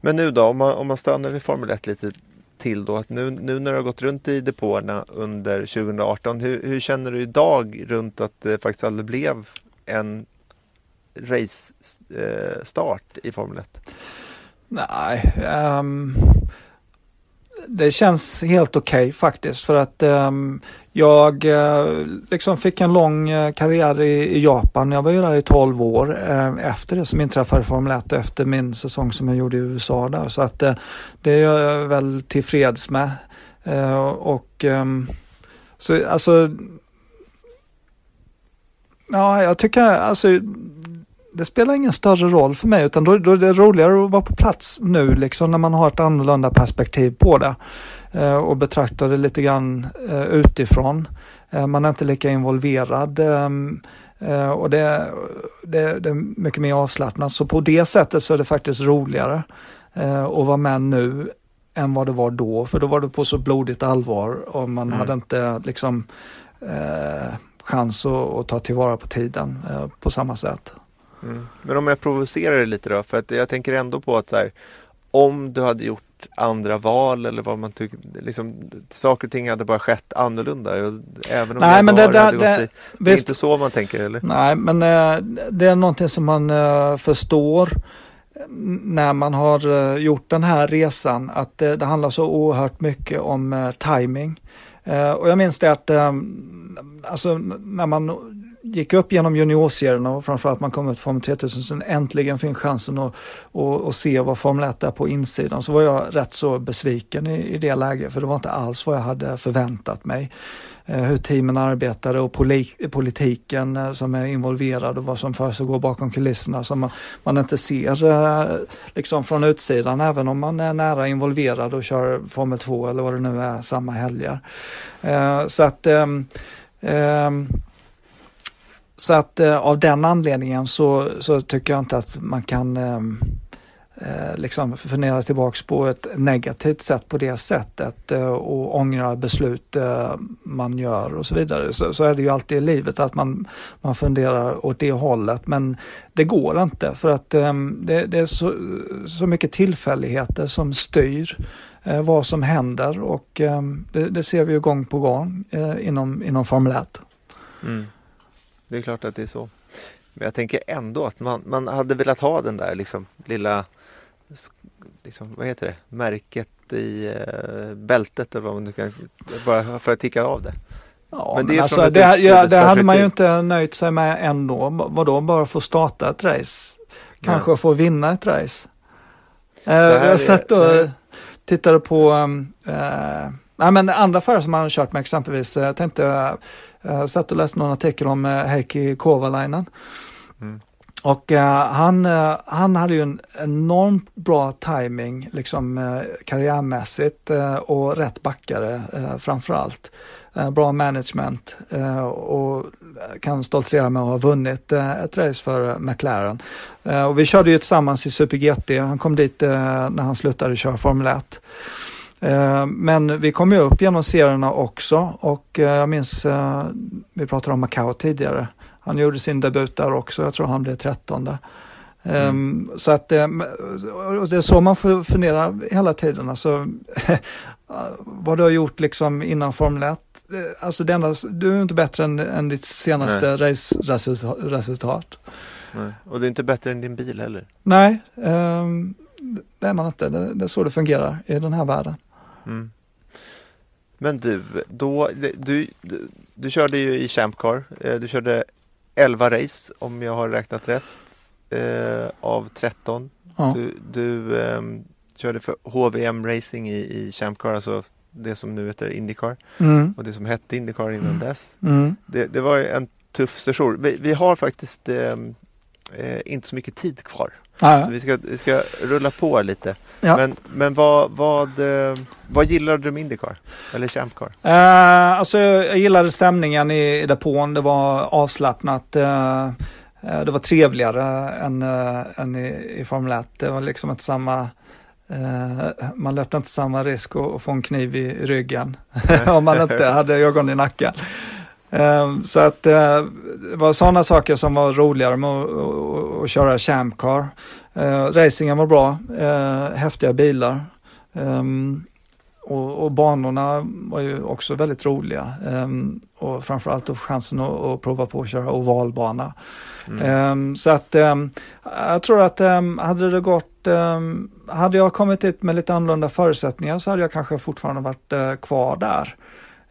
Men nu då, om man, om man stannar vid Formel 1 lite till då att nu, nu när du har gått runt i depåerna under 2018, hur, hur känner du idag runt att det faktiskt aldrig blev en race-start eh, i Formel 1? Nej, um, det känns helt okej okay, faktiskt för att um, jag uh, liksom fick en lång uh, karriär i, i, Japan. Jag var ju där i 12 år uh, efter det som inträffade i Formel 1 och efter min säsong som jag gjorde i USA där. Så att det är jag väl tillfreds med. och um, så alltså Ja, jag tycker alltså det spelar ingen större roll för mig utan då, då är det roligare att vara på plats nu liksom när man har ett annorlunda perspektiv på det eh, och betraktar det lite grann eh, utifrån. Eh, man är inte lika involverad ehm, Eh, och det, det, det, är mycket mer avslappnat. Så på det sättet så är det faktiskt roligare eh, att vara med nu än vad det var då. För då var det på så blodigt allvar och man mm. hade inte liksom eh, chans att, att, ta tillvara på tiden eh, på samma sätt. Mm. Men om jag provocerar det lite då, för att jag tänker ändå på att så här, om du hade gjort andra val eller vad man tycker, liksom, saker och ting hade bara skett annorlunda. Även om Nej, men det, det, det, det, i, det är inte så man tänker eller? Nej, men eh, det är någonting som man eh, förstår när man har eh, gjort den här resan att det, det handlar så oerhört mycket om timing. Och jag minns det att alltså, när man gick upp genom juniorserierna och framförallt man kom ut Formel 3000 så äntligen fick chansen att, att, att se vad Formel 1 är på insidan så var jag rätt så besviken i, i det läget för det var inte alls vad jag hade förväntat mig. Eh, hur teamen arbetade och politiken eh, som är involverad och vad som försiggår bakom kulisserna som man, man inte ser eh, liksom från utsidan även om man är nära involverad och kör Formel 2 eller vad det nu är samma helger. Eh, så att um, så att eh, av den anledningen så, så tycker jag inte att man kan ehm, eh, liksom fundera tillbaks på ett negativt sätt på det sättet eh, och ångra beslut eh, man gör och så vidare. Så, så, är det ju alltid i livet att man, man funderar åt det hållet men det går inte för att eh, det, det, är så, så mycket tillfälligheter som styr eh, vad som händer och ehm, det, det, ser vi ju gång på gång eh, inom, inom Formel 1. Mm. Det är klart att det är så. Men jag tänker ändå att man, man hade velat ha den där liksom, lilla, liksom, vad heter det, märket i uh, bältet eller vad man nu kan, bara för att ticka av det. Ja, men det, men alltså, det, ja, det hade man ju inte nöjt sig med ändå. Vadå, bara få starta ett race? Kanske Nej. få vinna ett race. Uh, jag satt och tittade på um, uh, Nej, men andra förare som man har kört med exempelvis, jag tänkte jag satt och läste någon artikel om eh, Heikki Kovalainen. Mm. Och uh, han, uh, han hade ju en enormt bra timing liksom uh, karriärmässigt och rätt backare framförallt. bra management och kan stoltsera med att ha vunnit ett race för McLaren. och vi körde ju tillsammans i Super GT, han kom dit när han slutade köra Formel 1. Eh, men vi kom ju upp genom serierna också och eh, jag minns, eh, vi pratade om Macau tidigare. Han gjorde sin debut där också, jag tror han blev trettonde. Mm. Så att det, det är så man får fundera hela tiden, alltså vad du har gjort liksom innan Formel 1. Alltså det enda, du är inte bättre än, än ditt senaste race-resultat. Nej, och du är inte bättre än din bil heller. Nej, um, det är man inte. Det, det är så det fungerar i den här världen. Mm. Men du, då, du, du, du körde ju i Champ Car. Eh, du körde 11 race om jag har räknat rätt eh, av 13. Ja. Du, du eh, körde för HVM Racing i, i Champ Car, alltså det som nu heter Indycar mm. och det som hette Indycar innan mm. dess. Mm. Det, det, var en tuff session. Vi, vi har faktiskt ehm, eh, inte så mycket tid kvar. Ah, ja. Så vi ska, vi ska rulla på lite. Ja. Men, men vad, vad, eh, vad gillade du med Indycar? Eller Champ Car? Uh, alltså jag gillade stämningen i, i depån. Det var avslappnat. Uh, det var trevligare än, uh, än i, i Formel 1. Det var liksom inte samma man löpte inte samma risk att, få en kniv i ryggen om man inte hade ögon i nacken. Så att det var sådana saker som var roligare med att, köra Champ Car. Eh, racingen var bra, eh, häftiga bilar. Um, och, och, banorna var ju också väldigt roliga. Um, och framförallt få chansen att, att, prova på att köra ovalbana. Mm. Um, så att um, jag tror att hade det gått, hade jag kommit hit med lite annorlunda förutsättningar så hade jag kanske fortfarande varit uh, kvar där.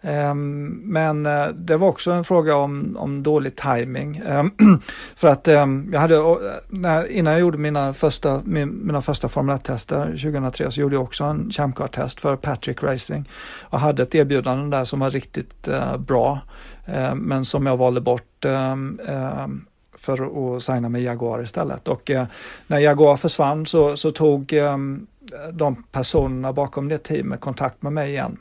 Ehm, men eh, det var också en fråga om, om dålig timing. Ehm, för att ehm, jag hade, eh, innan jag gjorde mina första, mina första Formel 1-tester 2003 så gjorde jag också en Champ test för Patrick Racing. Och hade ett erbjudande där som var riktigt eh, bra. Men som jag valde bort för att signa med Jaguar istället. Och när Jaguar försvann så, så tog de personerna bakom det teamet kontakt med mig igen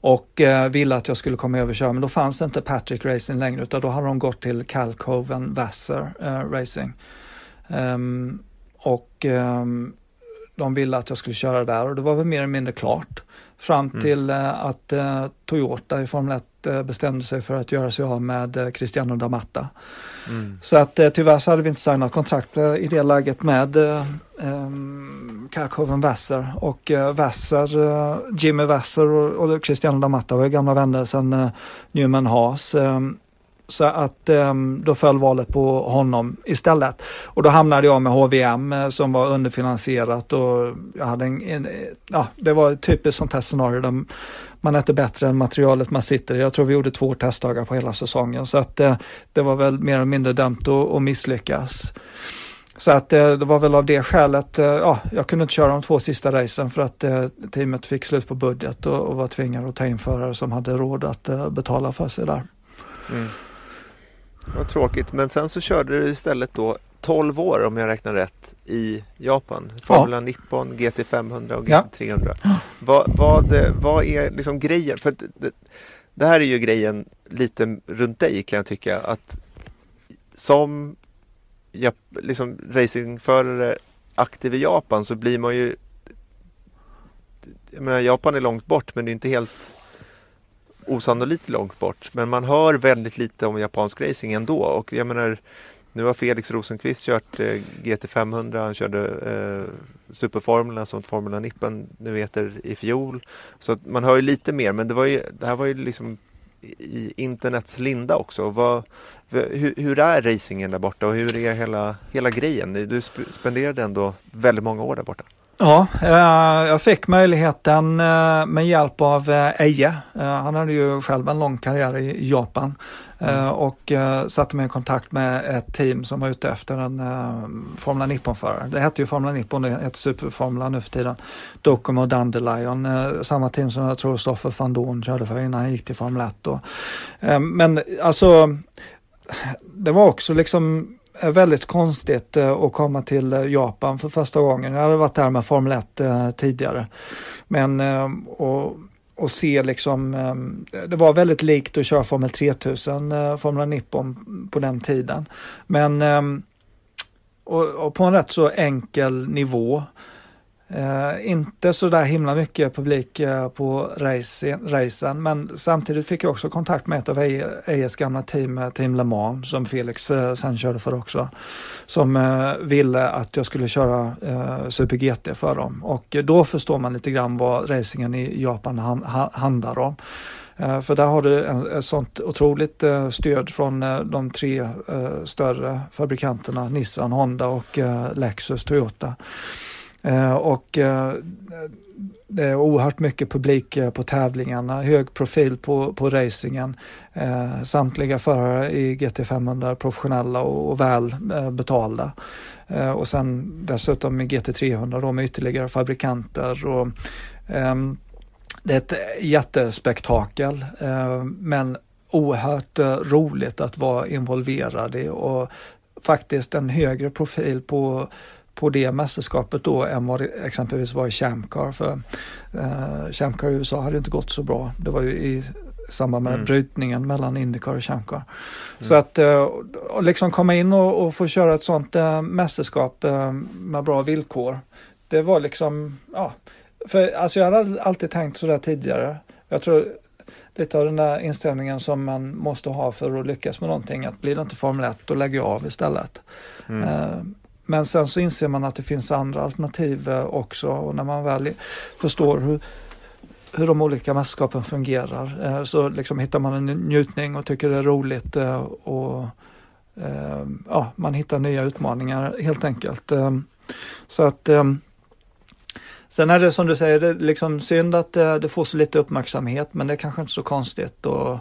och eh, ville att jag skulle komma över och köra men då fanns det inte Patrick Racing längre utan då hade de gått till Calcoven Vassar eh, Racing. Um, och um, de ville att jag skulle köra där och det var väl mer eller mindre klart. Fram mm. till uh, att uh, Toyota i Formel 1 uh, bestämde sig för att göra sig av med Cristiano D'Amata. Mm. Så att eh, tyvärr så hade vi inte signat kontrakt i det läget med eh, Karkoven Wasser och eh, Wasser, eh, Jimmy Wasser och, och Christian D'Amatta var gamla vänner sedan Newman Haas. Så att um, då föll valet på honom istället. Och då hamnade jag med HVM eh, som var underfinansierat och jag hade en, en, eh, ja, det var ett typiskt sånt här scenario där man är inte bättre än materialet man sitter i. Jag tror vi gjorde två testdagar på hela säsongen så att uh, det var väl mer eller mindre dömt att, att misslyckas. Så att det var väl av det skälet, ja, jag kunde inte köra de två sista racen för att teamet fick slut på budget och, och var tvingade att ta in förare som hade råd att betala för sig där. Mm. Vad tråkigt, men sen så körde du istället då 12 år om jag räknar rätt i Japan. Formula ja. Nippon, GT500 och GT300. Ja. Vad, vad, vad är liksom grejen? För det, det, här är ju grejen lite runt dig kan jag tycka att som ja, liksom racingförare aktiv i Japan så blir man ju jag menar, Japan är långt bort men det är inte helt osannolikt långt bort. Men man hör väldigt lite om japansk racing ändå. Och jag menar, nu har Felix Rosenqvist kört eh, GT500, han körde eh, Superformula som Formula Nippen nu heter i fjol. Så man hör ju lite mer, men det, var ju, det här var ju liksom i internets linda också. Vad, hur, hur, är racingen där borta och hur är hela, hela grejen? Du spenderade ändå väldigt många år där borta. Ja, eh, jag fick möjligheten eh, med hjälp av eh, Eje. Han hade ju själv en lång karriär i Japan mm. och satte mig i kontakt med ett team som var ute efter en Formula Nippon-förare. Det hette ju Formula Nippon, det heter Superformula nu för tiden. Docomo och Dandelion, samma team som jag tror Stoffer van Dorn körde för innan han gick till Formel 1. Då. Men alltså, det var också liksom väldigt konstigt eh, att komma till eh, Japan för första gången. Jag hade varit där med Formel 1 eh, tidigare. Men och, och se liksom, det var väldigt likt att köra Formel 3000, Formel Nippon på den tiden. Men och, och på en rätt så enkel nivå. Eh, inte så där himla mycket publik eh, på racen, racen, men samtidigt fick jag också kontakt med ett av EIs gamla team, eh, Team Le Mans, som Felix eh, sen körde för också, som eh, ville att jag skulle köra eh, Super GT för dem. Och då förstår man lite grann vad racingen i Japan han, ha, handlar om. Eh, för där har du ett sånt otroligt eh, stöd från de tre större fabrikanterna Nissan, Honda och Lexus, Toyota. Eh, och eh, det är oerhört mycket publik eh, på tävlingarna, hög profil på, på racingen. samtliga förare i GT500 professionella och, och väl betalda. och sen dessutom i GT300 då med ytterligare fabrikanter. Och, ehm, det är ett jättespektakel men oerhört roligt att vara involverad i och faktiskt en högre profil på på det mästerskapet då än vad det exempelvis var i Chamcar. För eh, Chamcar i USA hade inte gått så bra. Det var ju i samband med mm. brytningen mellan Indycar och Chamcar. Mm. Så att eh, liksom komma in och, och, få köra ett sånt eh, mästerskap eh, med bra villkor. Det var liksom, ja, för alltså jag hade alltid tänkt sådär tidigare. Jag tror lite av den där inställningen som man måste ha för att lyckas med någonting. Att blir det inte Formel 1 då lägger jag av istället. Mm. Men sen så inser man att det finns andra alternativ eh, också och när man väl förstår hur, hur de olika mästerskapen fungerar eh, så liksom hittar man en njutning och tycker det är roligt eh, och ja, man hittar nya utmaningar helt enkelt. Så att Sen är det som du säger, det är liksom synd att det får så lite uppmärksamhet men det är kanske inte så konstigt. Och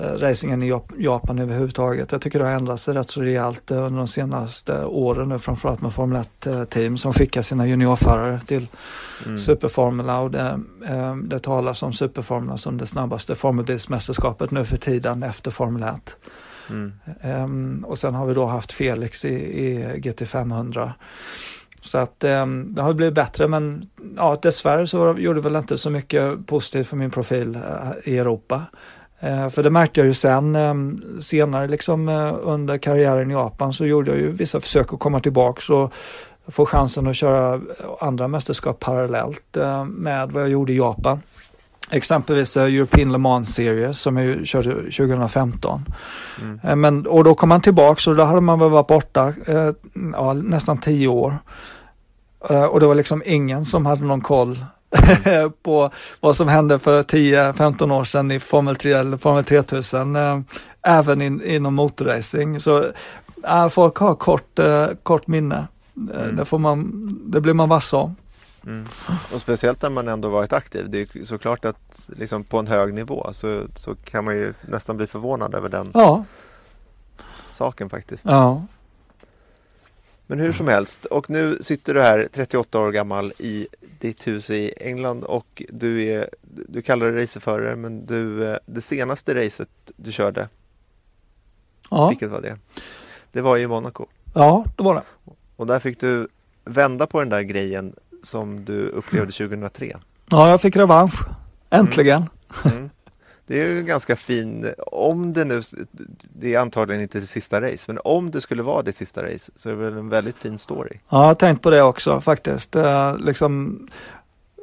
racingen i Japan överhuvudtaget. Jag tycker det har ändrat sig rätt så rejält eh, under de senaste åren nu framförallt med Formel 1-team som skickar sina juniorförare till mm. Superformula och det, eh, det talas om Superformula som det snabbaste formelbilsmästerskapet nu för tiden efter Formel 1. Mm. Um, och sen har vi då haft Felix i, i GT500. Så att eh, det har blivit bättre men ja, dessvärre så gjorde det väl inte så mycket positivt för min profil eh, i Europa. Eh, för det märkte jag ju sen eh, senare liksom eh, under karriären i Japan så gjorde jag ju vissa försök att komma tillbaks och få chansen att köra andra mästerskap parallellt med vad jag gjorde i Japan. Exempelvis European Le Mans Series som jag körde 2015. Mm. Men, och då kom man tillbaks och då hade man väl varit borta ja, nästan tio år. och det var liksom ingen som hade någon koll på vad som hände för 10-15 år sedan i Formel 3 eller Formel 3000. även in, inom motorracing. Så folk har kort, kort minne. Mm. Det, får man, det blir man varse om. Mm. Och speciellt när man ändå varit aktiv. Det är såklart att liksom på en hög nivå så, så kan man ju nästan bli förvånad över den ja. saken faktiskt. Ja. Men hur som helst och nu sitter du här 38 år gammal i ditt hus i England och du är du kallar dig racerförare men du eh, det senaste racet du körde ja. Vilket var det? Det var i Monaco. Ja, det var det. Och där fick du vända på den där grejen som du upplevde 2003. Ja, jag fick revansch. Äntligen. Mm. Mm. Det är ju ganska fin, om det nu, det är antagligen inte det sista race, men om det skulle vara det sista race så är det väl en väldigt fin story. Ja, jag har tänkt på det också faktiskt. Det är liksom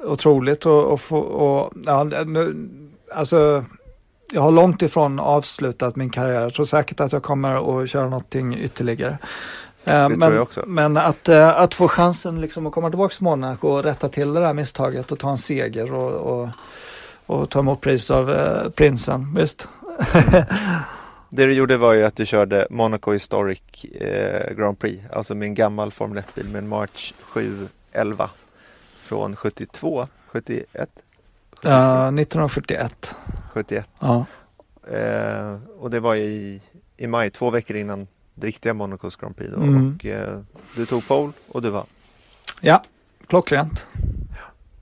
otroligt att få, och, ja, nu, alltså jag har långt ifrån avslutat min karriär. Jag tror säkert att jag kommer att köra någonting ytterligare. Eh, men, men att, eh, att få chansen liksom att komma tillbaka till Monaco och rätta till det där misstaget och ta en seger och, och, och ta emot pris av eh, prinsen, visst. det du gjorde var ju att du körde Monaco Historic eh, Grand Prix, alltså med en gammal Formel 1-bil med en March 711 från 72, 71? Uh, 1971. 71. Ja. Eh, och det var i, i maj, två veckor innan det riktiga Monacos Grand Prix då. Mm. Och, eh, du tog pole och du vann. Ja, klockrent.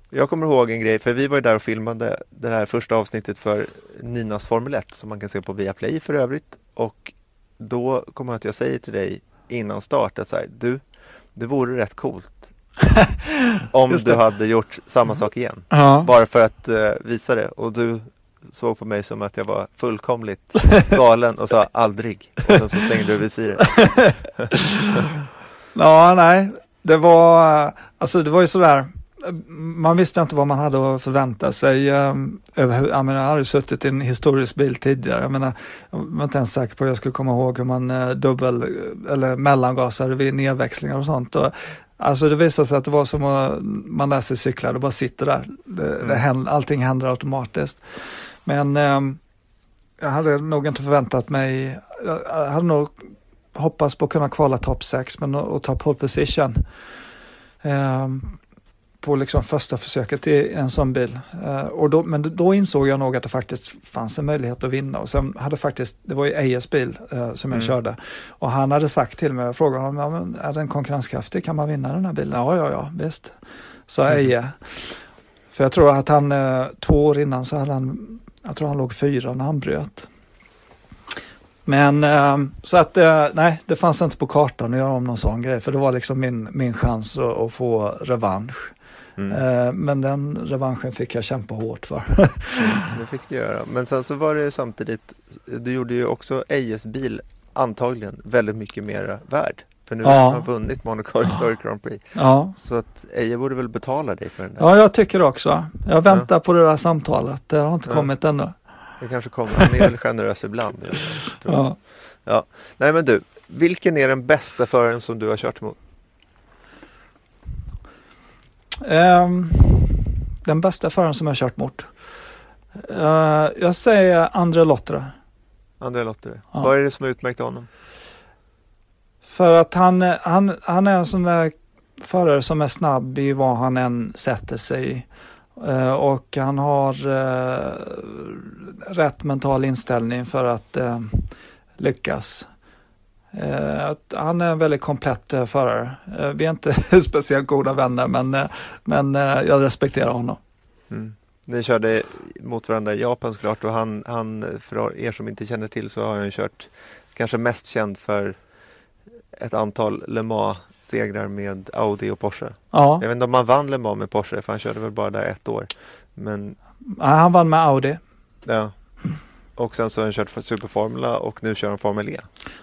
Jag kommer ihåg en grej, för vi var ju där och filmade det här första avsnittet för Ninas Formel 1 som man kan se på Viaplay för övrigt. Och då kommer jag att jag säger till dig innan start att så här, du, det vore rätt coolt om du hade gjort samma sak igen. Ja. Bara för att uh, visa det. Och du såg på mig som att jag var fullkomligt galen och sa aldrig. Och sen så stängde du visiret. ja, nej, det var, alltså det var ju sådär, man visste inte vad man hade att förvänta sig. Um, över, jag, menar, jag hade suttit i en historisk bil tidigare. Jag, menar, jag var inte ens säker på att jag skulle komma ihåg hur man uh, dubbel eller mellangasade vid nedväxlingar och sånt. Och, alltså det visade sig att det var som att man lär sig cykla, det bara sitter där. Det, mm. det händer, allting händer automatiskt. Men eh, jag hade nog inte förväntat mig, jag hade nog hoppats på att kunna kvala topp 6 men att ta pole position. Eh, på liksom första försöket i en sån bil. Uh, och då, men då insåg jag nog att det faktiskt fanns en möjlighet att vinna och sen hade faktiskt, det var ju Ejes bil uh, som jag mm. körde och han hade sagt till mig, jag frågade honom, ja, men är den konkurrenskraftig, kan man vinna den här bilen? Ja, ja, ja, visst, sa mm. Eje. För jag tror att han, uh, två år innan så hade han jag tror han låg fyra när han bröt. Men så att nej, det fanns inte på kartan att göra om någon sån grej för det var liksom min, min chans att, att få revansch. Mm. Eh, men den revanschen fick jag kämpa hårt för. mm, det fick du göra. Men sen så var det samtidigt, du gjorde ju också Ejes bil antagligen väldigt mycket mer värd. För nu ja. har han vunnit Monaco Historic Grand Prix. Ja. Så att Eje borde väl betala dig för den där. Ja, jag tycker också. Jag väntar ja. på det där samtalet. Det har inte kommit ännu. Det kanske kommer. Han är väl generös ibland. Ja. ja. Nej men du, vilken är den bästa föraren som du har kört emot? Um, den bästa föraren som jag kört mot? Uh, jag säger André Lottere. André Lottere. Ja. Vad är det som har utmärkt honom? För att han, han, han är en sån där förare som är snabb i vad han än sätter sig uh, och han har uh, rätt mental inställning för att uh, lyckas. han är en väldigt komplett förare. vi är inte speciellt goda vänner men, men jag respekterar honom. Mm. Ni körde mot varandra i Japan såklart och han, han, för er som inte känner till så har han kört kanske mest känd för ett antal Le Mans-segrar med Audi och Porsche. Ja, Jag vet inte om han vann Le Mans med Porsche för han körde väl bara där ett år. Men Nej, han vann med Audi. ja. Och sen så har han kört för Superformula och nu kör han Formel E.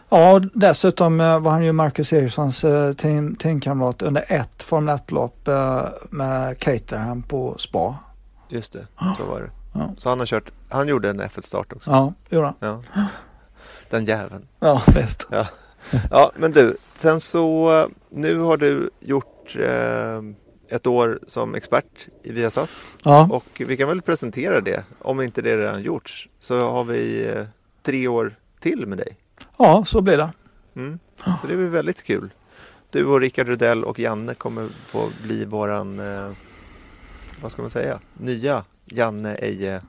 Ja, dessutom eh, var han ju Marcus Ericssons eh, team, teamkamrat under ett Formel 1-lopp eh, med Caterham på Spa. Just det, så var det. Ja. Så han har kört, han gjorde en F1-start också. Ja, gjorde han. Ja. Den jäveln. Ja, visst. Ja. ja, men du, sen så nu har du gjort eh, ett år som expert i Viasat Ja, och vi kan väl presentera det. Om inte det redan gjorts så har vi eh, tre år till med dig. ja så blir det. Mm. Så det blir väldigt kul. Du och Rickard Rudell och Janne kommer få bli våran, eh, vad ska man säga, nya Janne Eje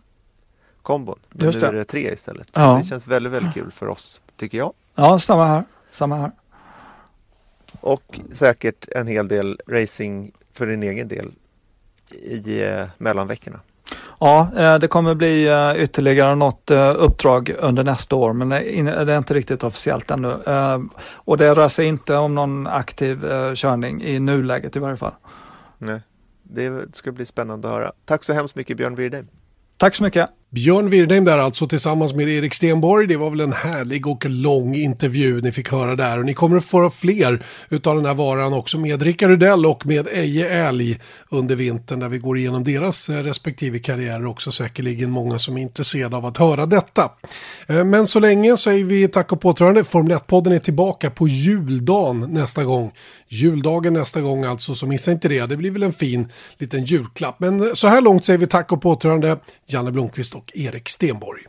kombon. Men Just nu det. är det tre istället. Ja. Det känns väldigt, väldigt kul för oss, tycker jag. Ja, samma här. Samma här. Och säkert en hel del racing för din egen del i eh, mellanveckorna. Ja, eh, det kommer bli eh, ytterligare något uppdrag under nästa år, men det är inte riktigt officiellt ännu. Och det rör sig inte om någon aktiv körning i nuläget i varje fall. Nej. Det ska bli spännande att höra. Tack så hemskt mycket Björn Wirdheim. Tack så mycket. Björn Wirdheim där alltså tillsammans med Erik Stenborg. Det var väl en härlig och lång intervju ni fick höra där. Och ni kommer att få fler utav den här varan också med Rickard Rudell och med Eje Älg under vintern där vi går igenom deras eh, respektive karriärer också. Säkerligen många som är intresserade av att höra detta. Eh, men så länge säger vi tack och påtrörande. Formel 1-podden är tillbaka på juldagen nästa gång. Juldagen nästa gång alltså, så missa inte det. Det blir väl en fin liten julklapp. Men så här långt säger vi tack och påtrörande Janne Blomqvist och Erik Stenborg.